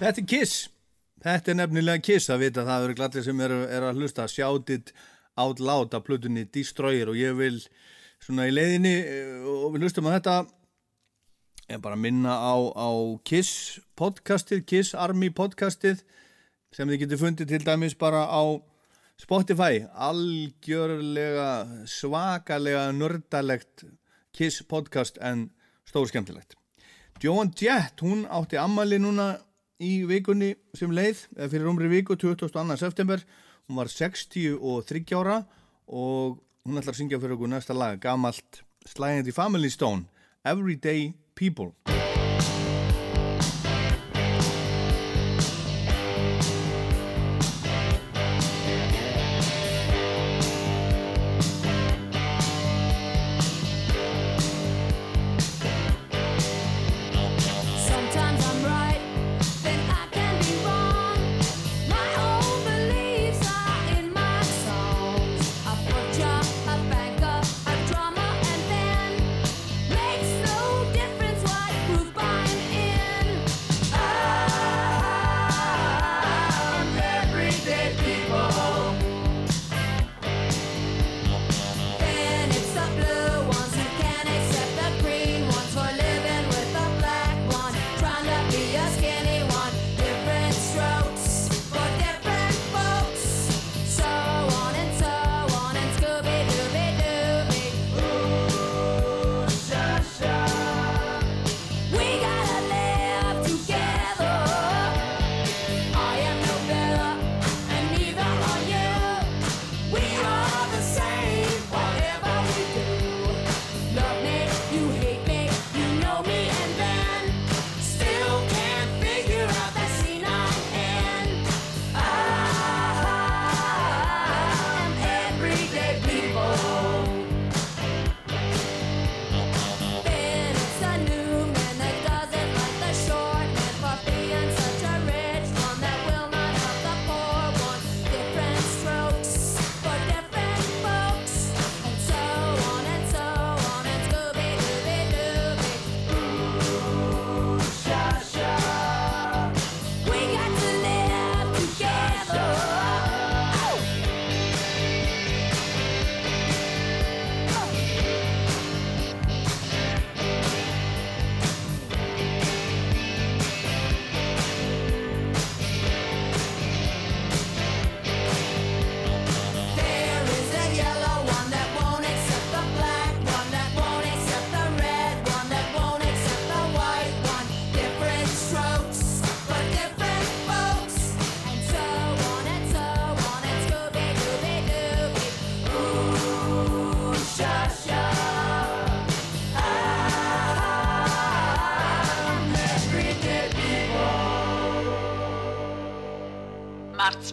Þetta er Kiss. Þetta er nefnilega Kiss að vita. Það eru glattir sem eru er að hlusta. Shouted out loud að plutunni Destroyer og ég vil svona í leiðinni eh, og við hlustum að þetta en bara minna á, á Kiss podcastið, Kiss Army podcastið sem þið getur fundið til dæmis bara á Spotify algjörlega svakalega nördalegt Kiss podcast en stór skemmtilegt Joan Jett, hún átti ammali núna í vikunni sem leið fyrir umri viku 22. september hún var 63 ára og hún ætlar að syngja fyrir okkur næsta lag gamalt slæðið í Family Stone Everyday People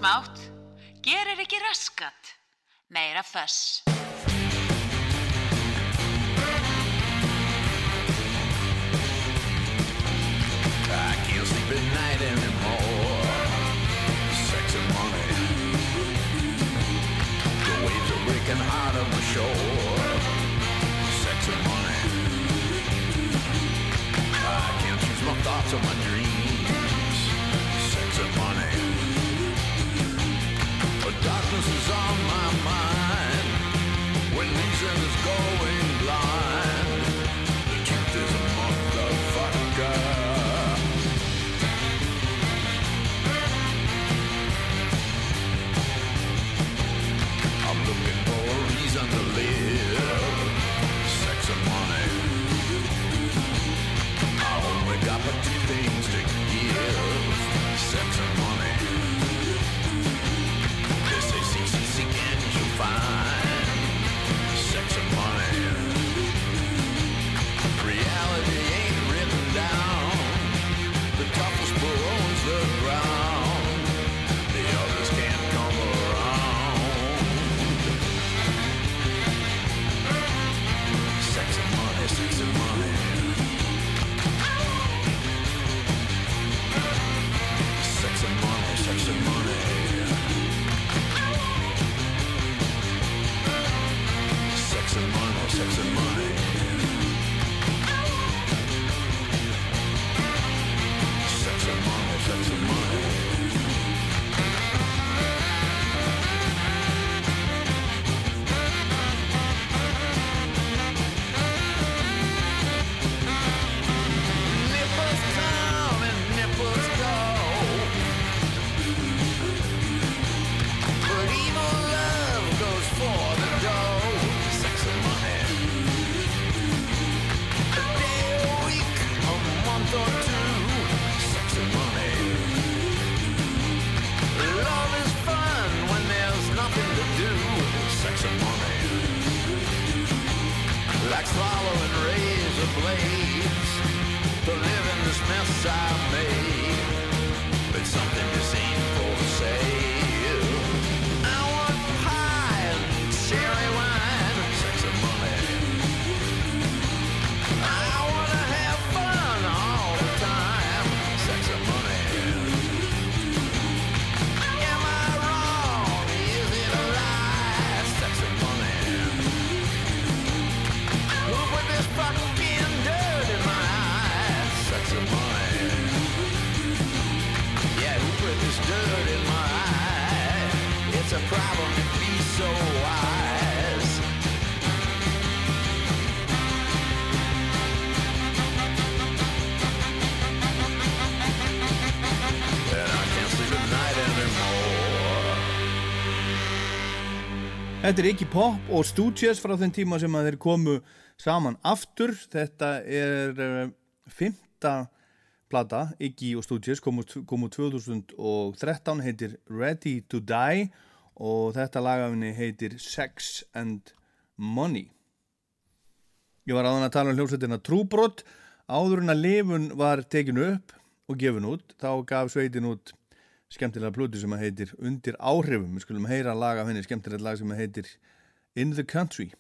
Smátt, gerir ekki raskat, meira föss.
I can't sleep at night anymore. Sex and money. The waves are breaking hard on the shore. Sex and money. I can't choose my thoughts or my dreams. Razor to live in this mess I made. So wise. And I can't sleep at night anymore.
Þetta er ekki pop og Stooges frá þeim tíma sem að þeir komu saman aftur. Þetta er uh, fymta plata, Iggy og Stooges, komu, komu 2013, heitir Ready to Die og þetta lagafinni heitir Sex and Money. Ég var aðan að tala um hljómsveitina Trúbrott, áður en að lifun var tekinu upp og gefin út, þá gaf sveitin út skemmtilega plötu sem að heitir Undir áhrifum, við skulum heyra lag af henni, skemmtilegt lag sem að heitir In the Country.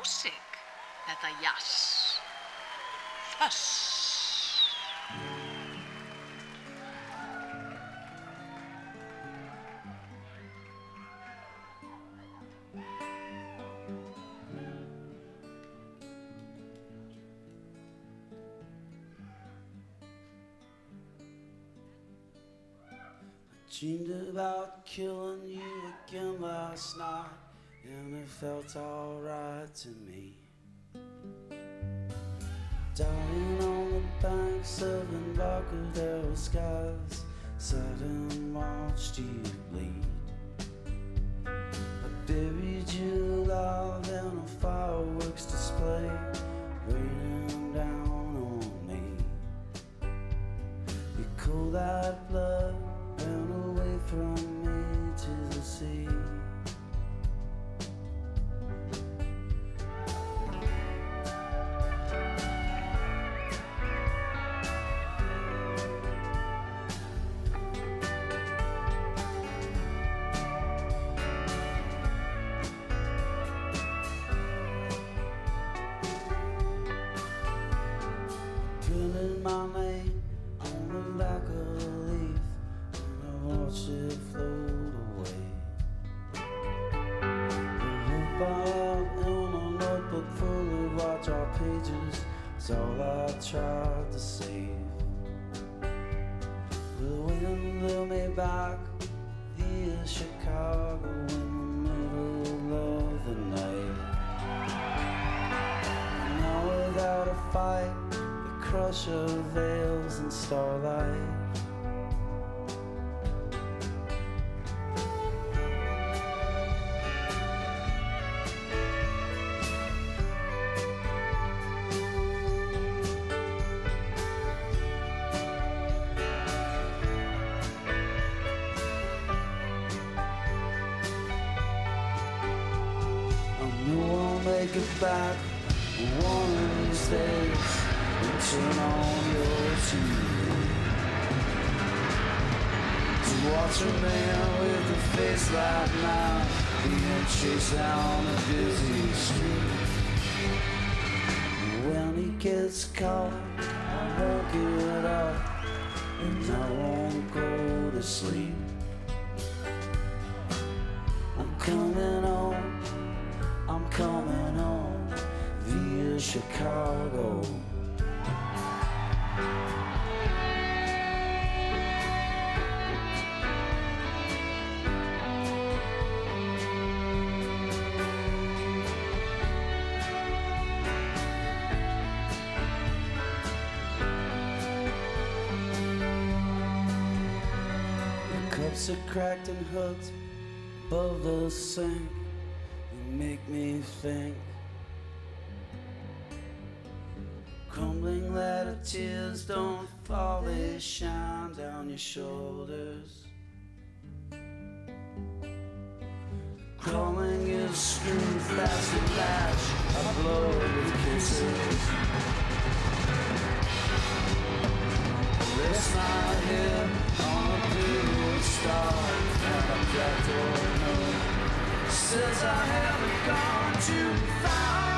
house felt alright to me. Dying on the banks of Embarcadero skies, and watched you bleed. I buried you alive in a fireworks display, raining down on me. You cool that blood ran away from me to the sea. Caught, I won't get up and I won't go to sleep. I'm coming home. I'm coming home via Chicago. Cracked and hooked above the sink. You make me think. Crumbling letter tears don't fall, they shine down your shoulders. Crawling is screw fast and latch, I blow with kisses. Rest my head since I haven't gone too far.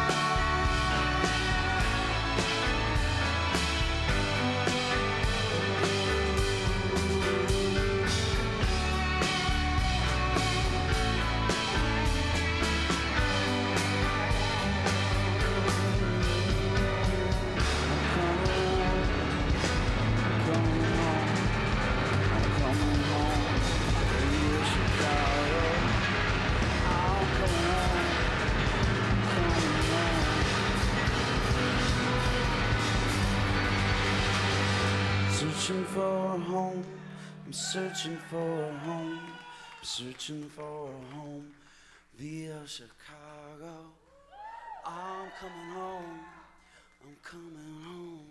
Searching for a home, I'm searching for a home via Chicago. I'm coming home, I'm coming home.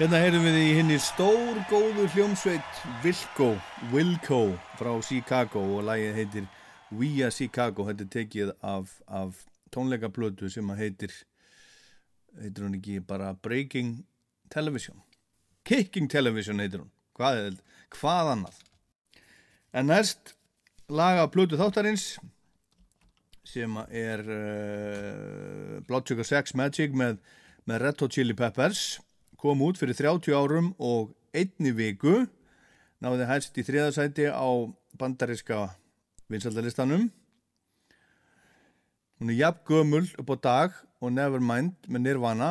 Hérna heyrum við í henni stór góðu hljómsveit Wilco, Wilco frá Chicago og lagið heitir We Are Chicago. Þetta er tekið af, af tónleikaplötu sem að heitir, heitir hún ekki bara Breaking Television. Kicking Television heitir hún. Hvað, er, hvað annað? En næst laga plötu þáttarins sem er uh, Blood Sugar Sex Magic með, með Red Hot Chili Peppers kom út fyrir 30 árum og einni viku náði hæst í þriðasæti á bandariska vinsaldalistanum hún er jafn gömul upp á dag og Nevermind með Nirvana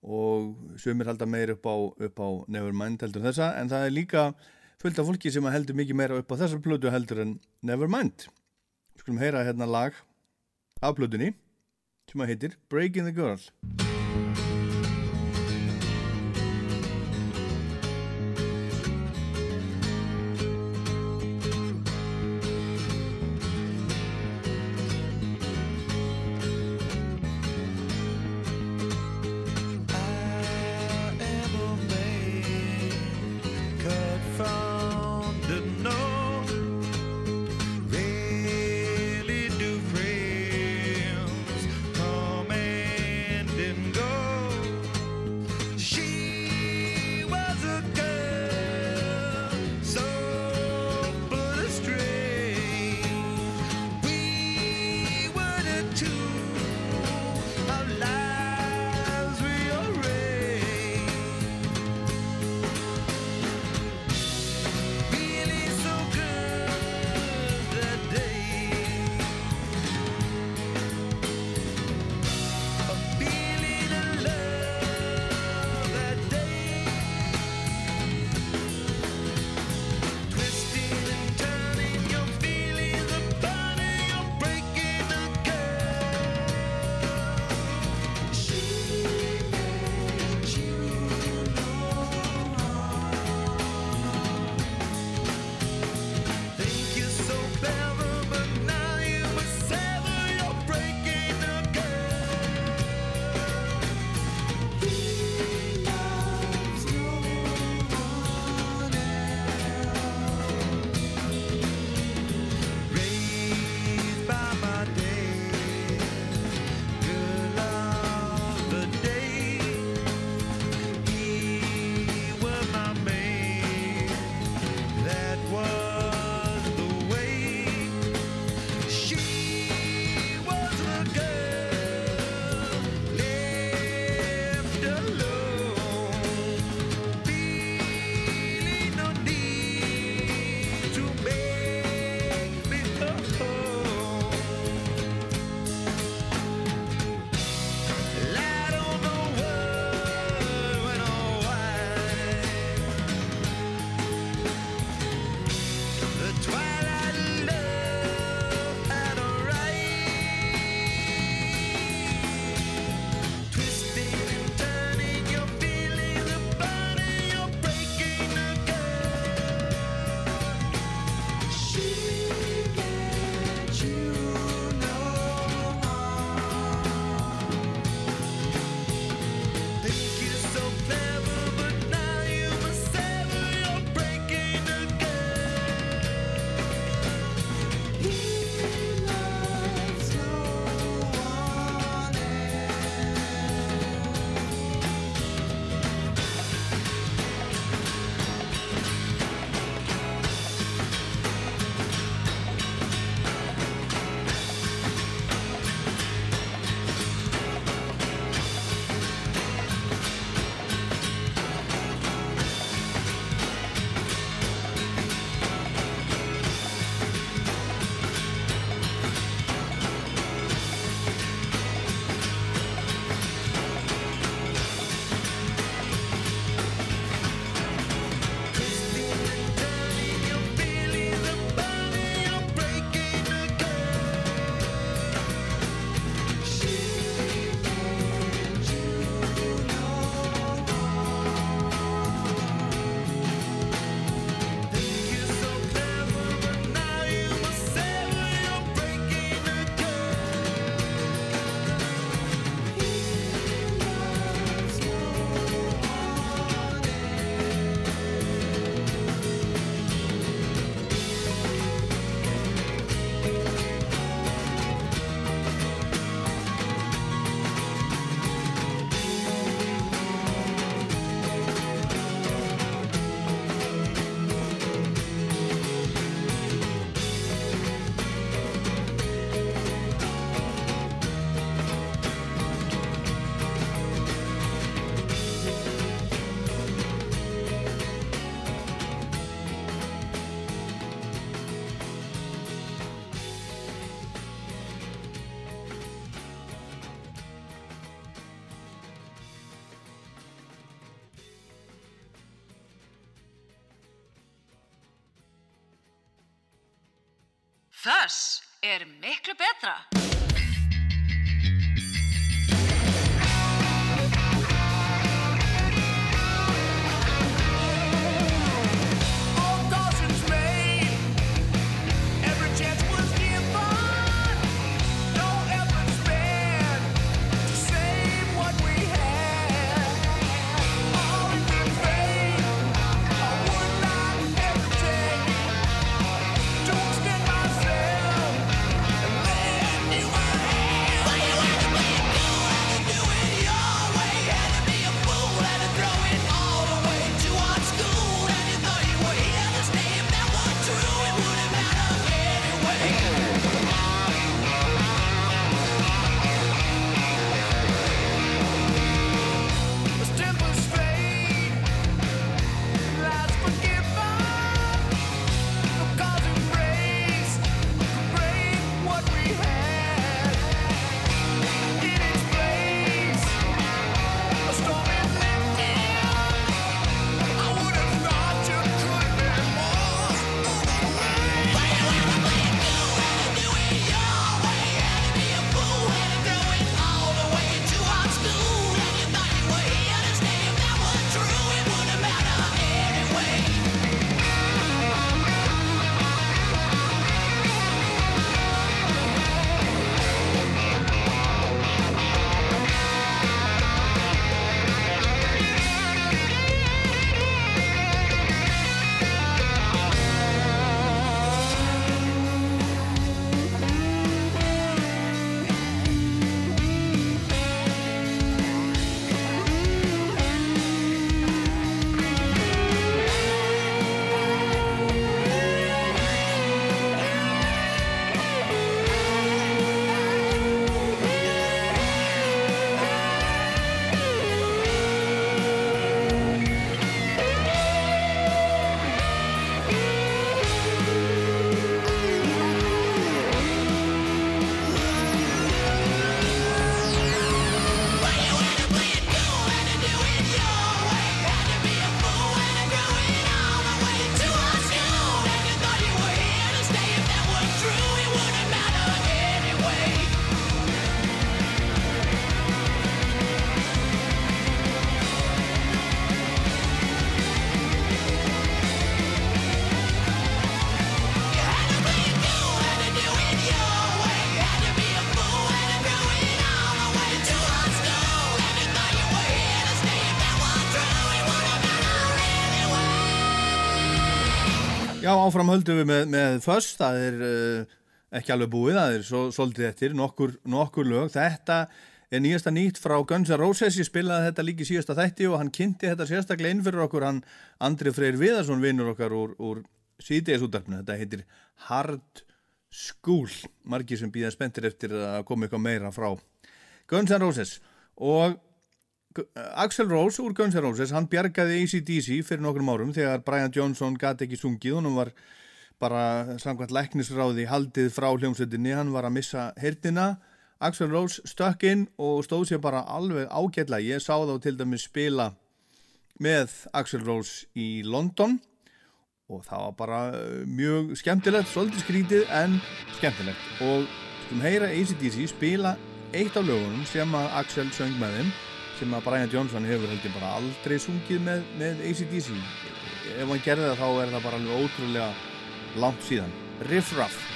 og sömur halda meir upp á, upp á Nevermind heldur þessa en það er líka fullt af fólki sem heldur mikið meira upp á þessar plötu heldur en Nevermind. Skulum heyra hérna lag af plötunni sem að heitir Breaking the Girl áfram höldum við með, með Fuss, það er uh, ekki alveg búið, það er svo, svolítið eftir, nokkur, nokkur lög. Þetta er nýjasta nýtt frá Guns N' Roses, ég spilaði þetta líki síðasta þætti og hann kynnti þetta sérstaklega inn fyrir okkur, hann Andri Freyr Viðarsson vinnur okkar úr, úr síðdegisútarpinu, þetta heitir Hard School, margir sem býða spenntir eftir að koma eitthvað meira frá Guns N' Roses. Og Axel Rose úr Guns N' Roses, hann bjargaði ACDC fyrir nokkrum árum þegar Brian Johnson gati ekki sungið, hann var bara samkvæmt læknisráði haldið frá hljómsveitinni, hann var að missa herdina, Axel Rose stökk inn og stóð sér bara alveg ágætla, ég sá þá til dæmis spila með Axel Rose í London og það var bara uh, mjög skemmtilegt, svolítið skrítið en skemmtilegt. Og skulum heyra ACDC spila eitt af lögunum sem að Axel söng með þeim sem að Brian Johnson hefur heldur bara aldrei sungið með, með ACDC ef hann gerði það þá er það bara alveg ótrúlega langt síðan. Riff Raff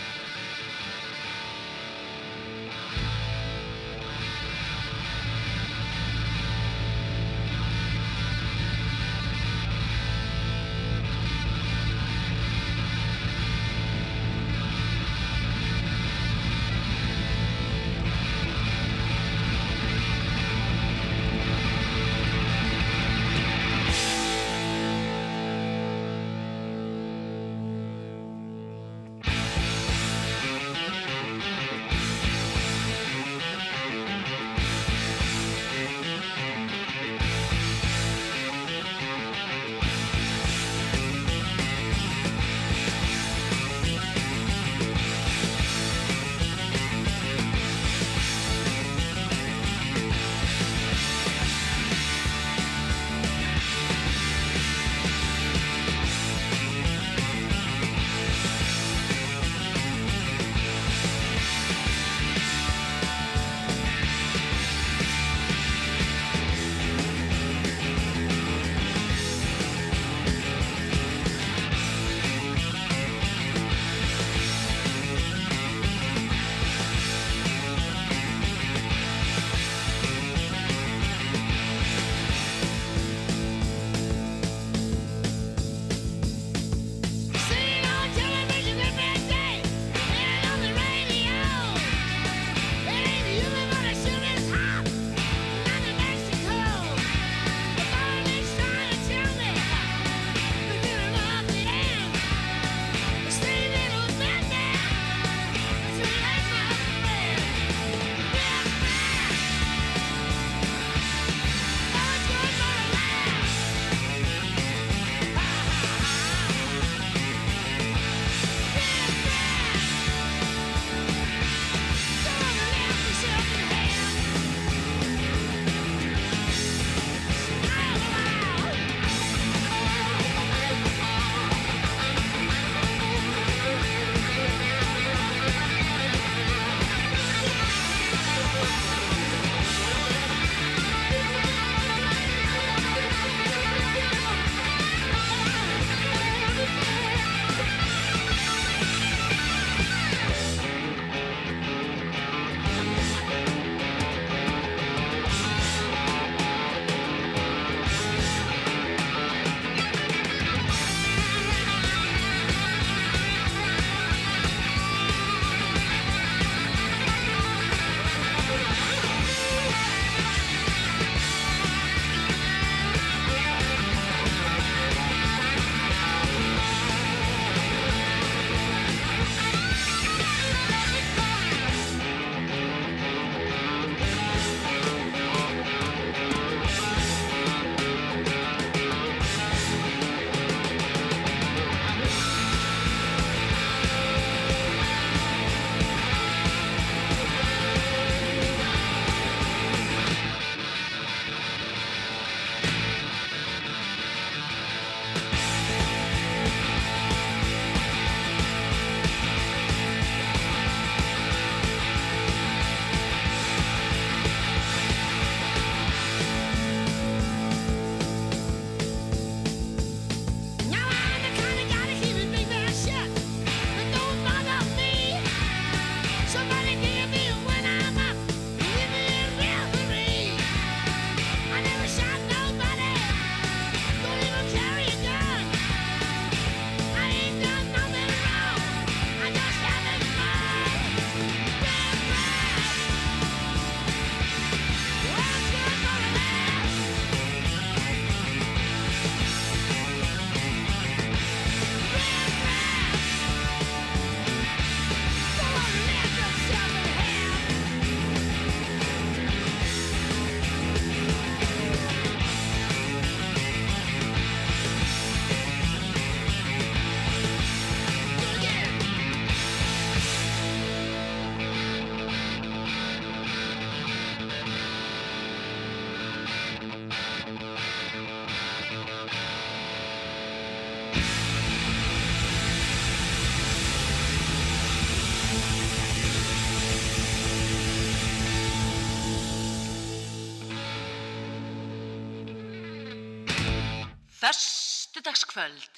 Sunnudagskvöld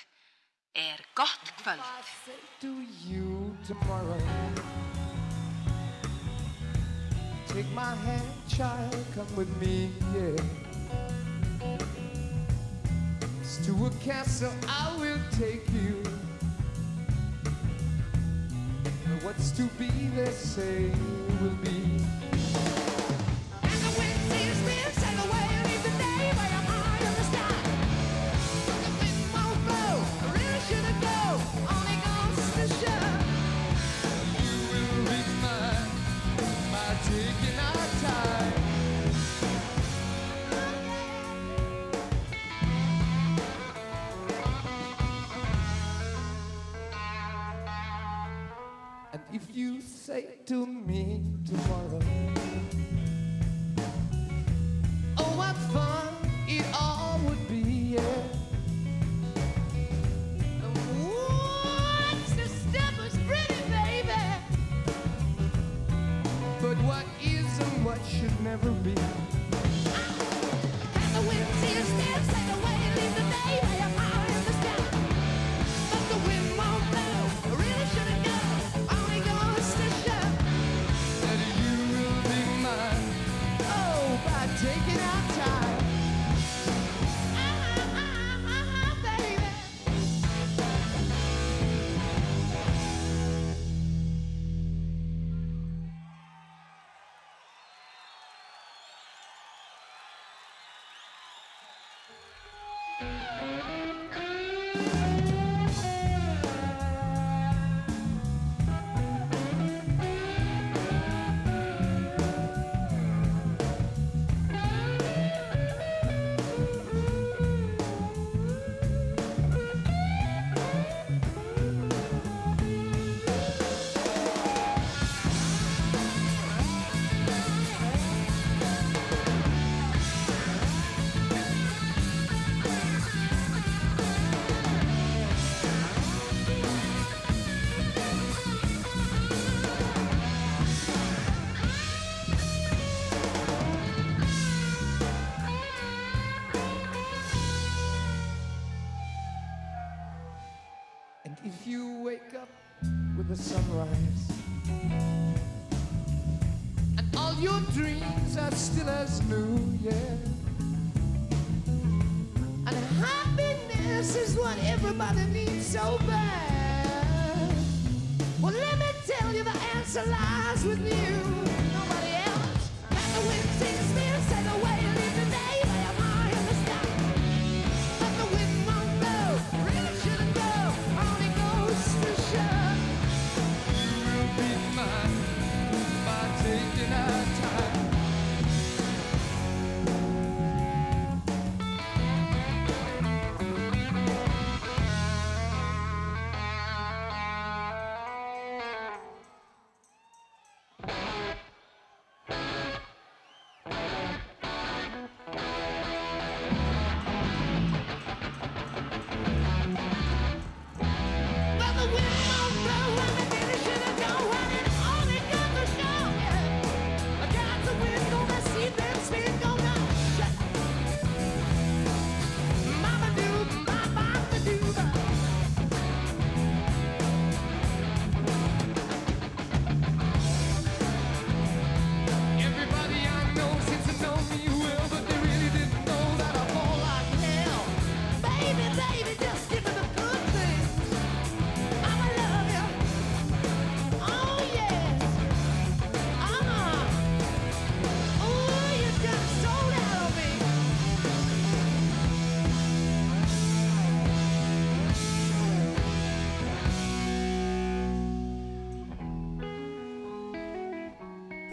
er gott kvöld.
Tomorrow, take my hand, child, come with me, yeah. It's to a castle I will take you. What's to be, they say.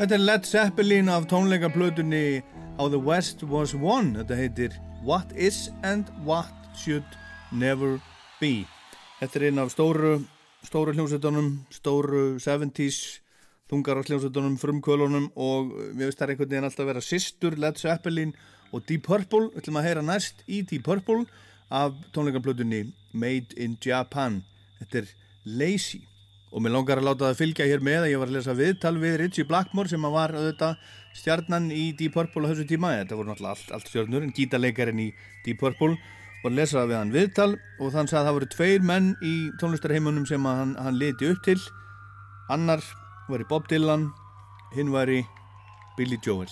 Þetta er Led Zeppelin af tónleikaplötunni How the West Was Won. Þetta heitir What Is and What Should Never Be. Þetta er einn af stóru, stóru hljómsveitunum, stóru 70's þungar á hljómsveitunum, frumkölunum og við veist það er einhvern veginn alltaf að vera sýstur, Led Zeppelin og Deep Purple. Þetta er maður að heyra næst í Deep Purple af tónleikaplötunni Made in Japan. Þetta er Lazy og mér langar að láta það fylgja hér með að ég var að lesa viðtal við Ritchie Blackmore sem var auðvitað stjarnan í Deep Purple á þessu tíma, þetta voru náttúrulega allt, allt stjarnur en gítarleikarinn í Deep Purple. Og hann lesaði við hann viðtal og þann sagði að það voru tveir menn í tónlistarheimunum sem hann, hann leti upp til. Annar var í Bob Dylan hinn var í Billy Joel.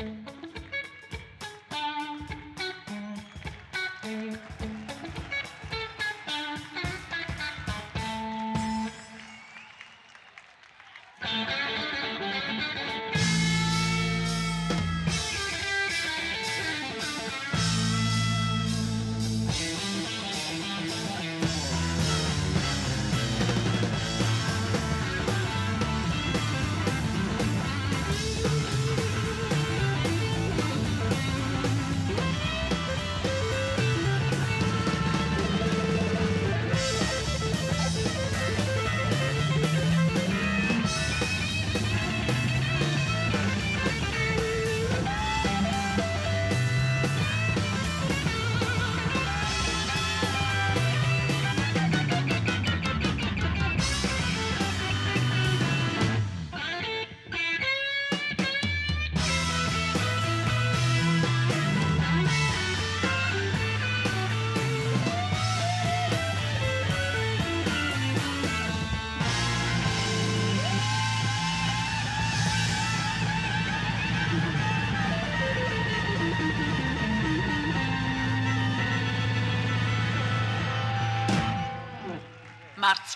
Thank you.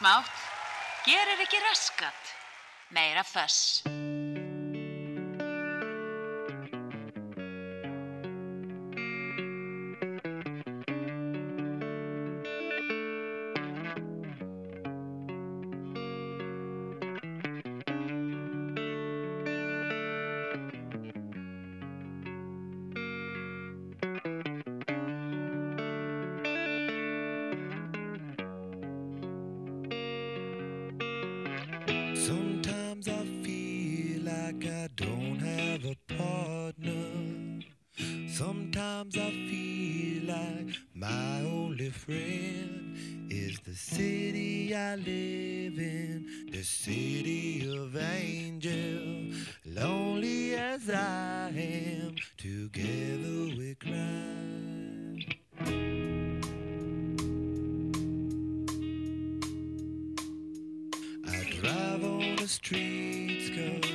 smátt, gerir ekki raskat, meira föss.
streets go.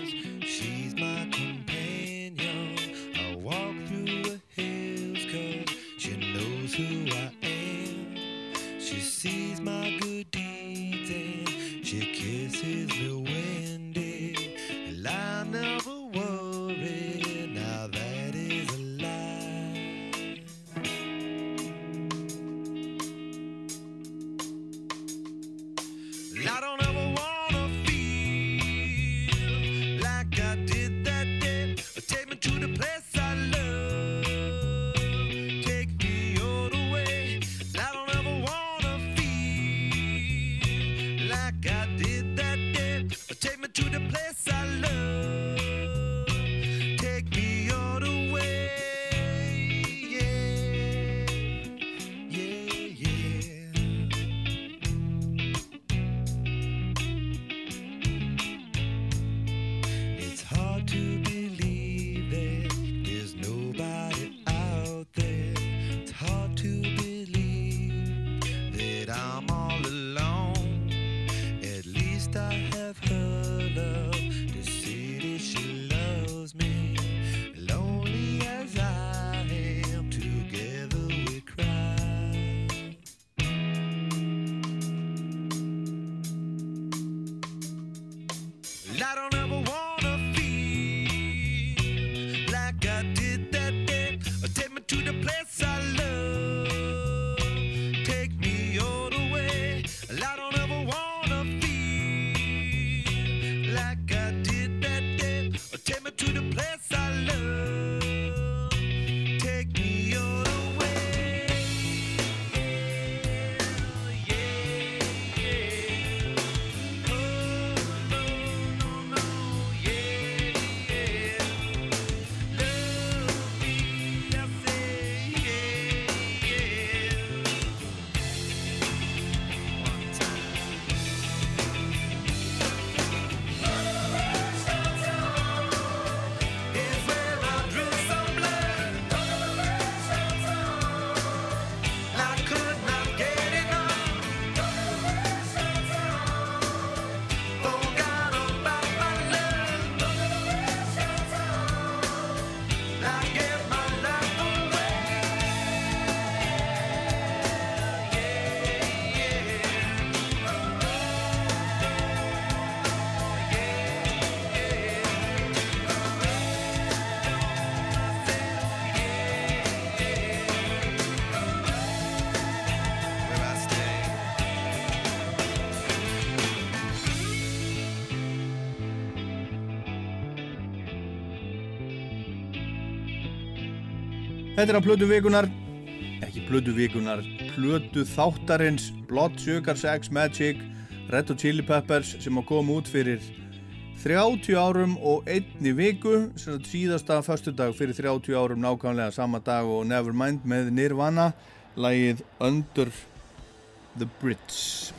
Þetta er á plötu vikunar, ekki plötu vikunar, plötu þáttarins Blood, Sugar, Sex, Magic, Red Hot Chili Peppers sem að koma út fyrir 30 árum og einni viku, síðasta föstudag fyrir 30 árum nákvæmlega sama dag og Nevermind með Nirvana, lagið Under the Bridge.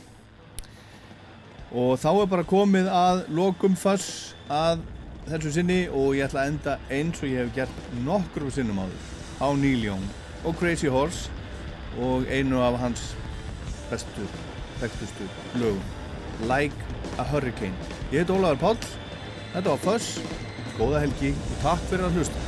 Og þá er bara komið að lokum fass að þessu sinni og ég ætla að enda eins og ég hef gert nokkur sinnum áður á Neil Young og Crazy Horse og einu af hans bestu, þekktustu lögum. Like a Hurricane. Ég heit Ólaður Páll, þetta var Fuss góða helgi og takk fyrir að hlusta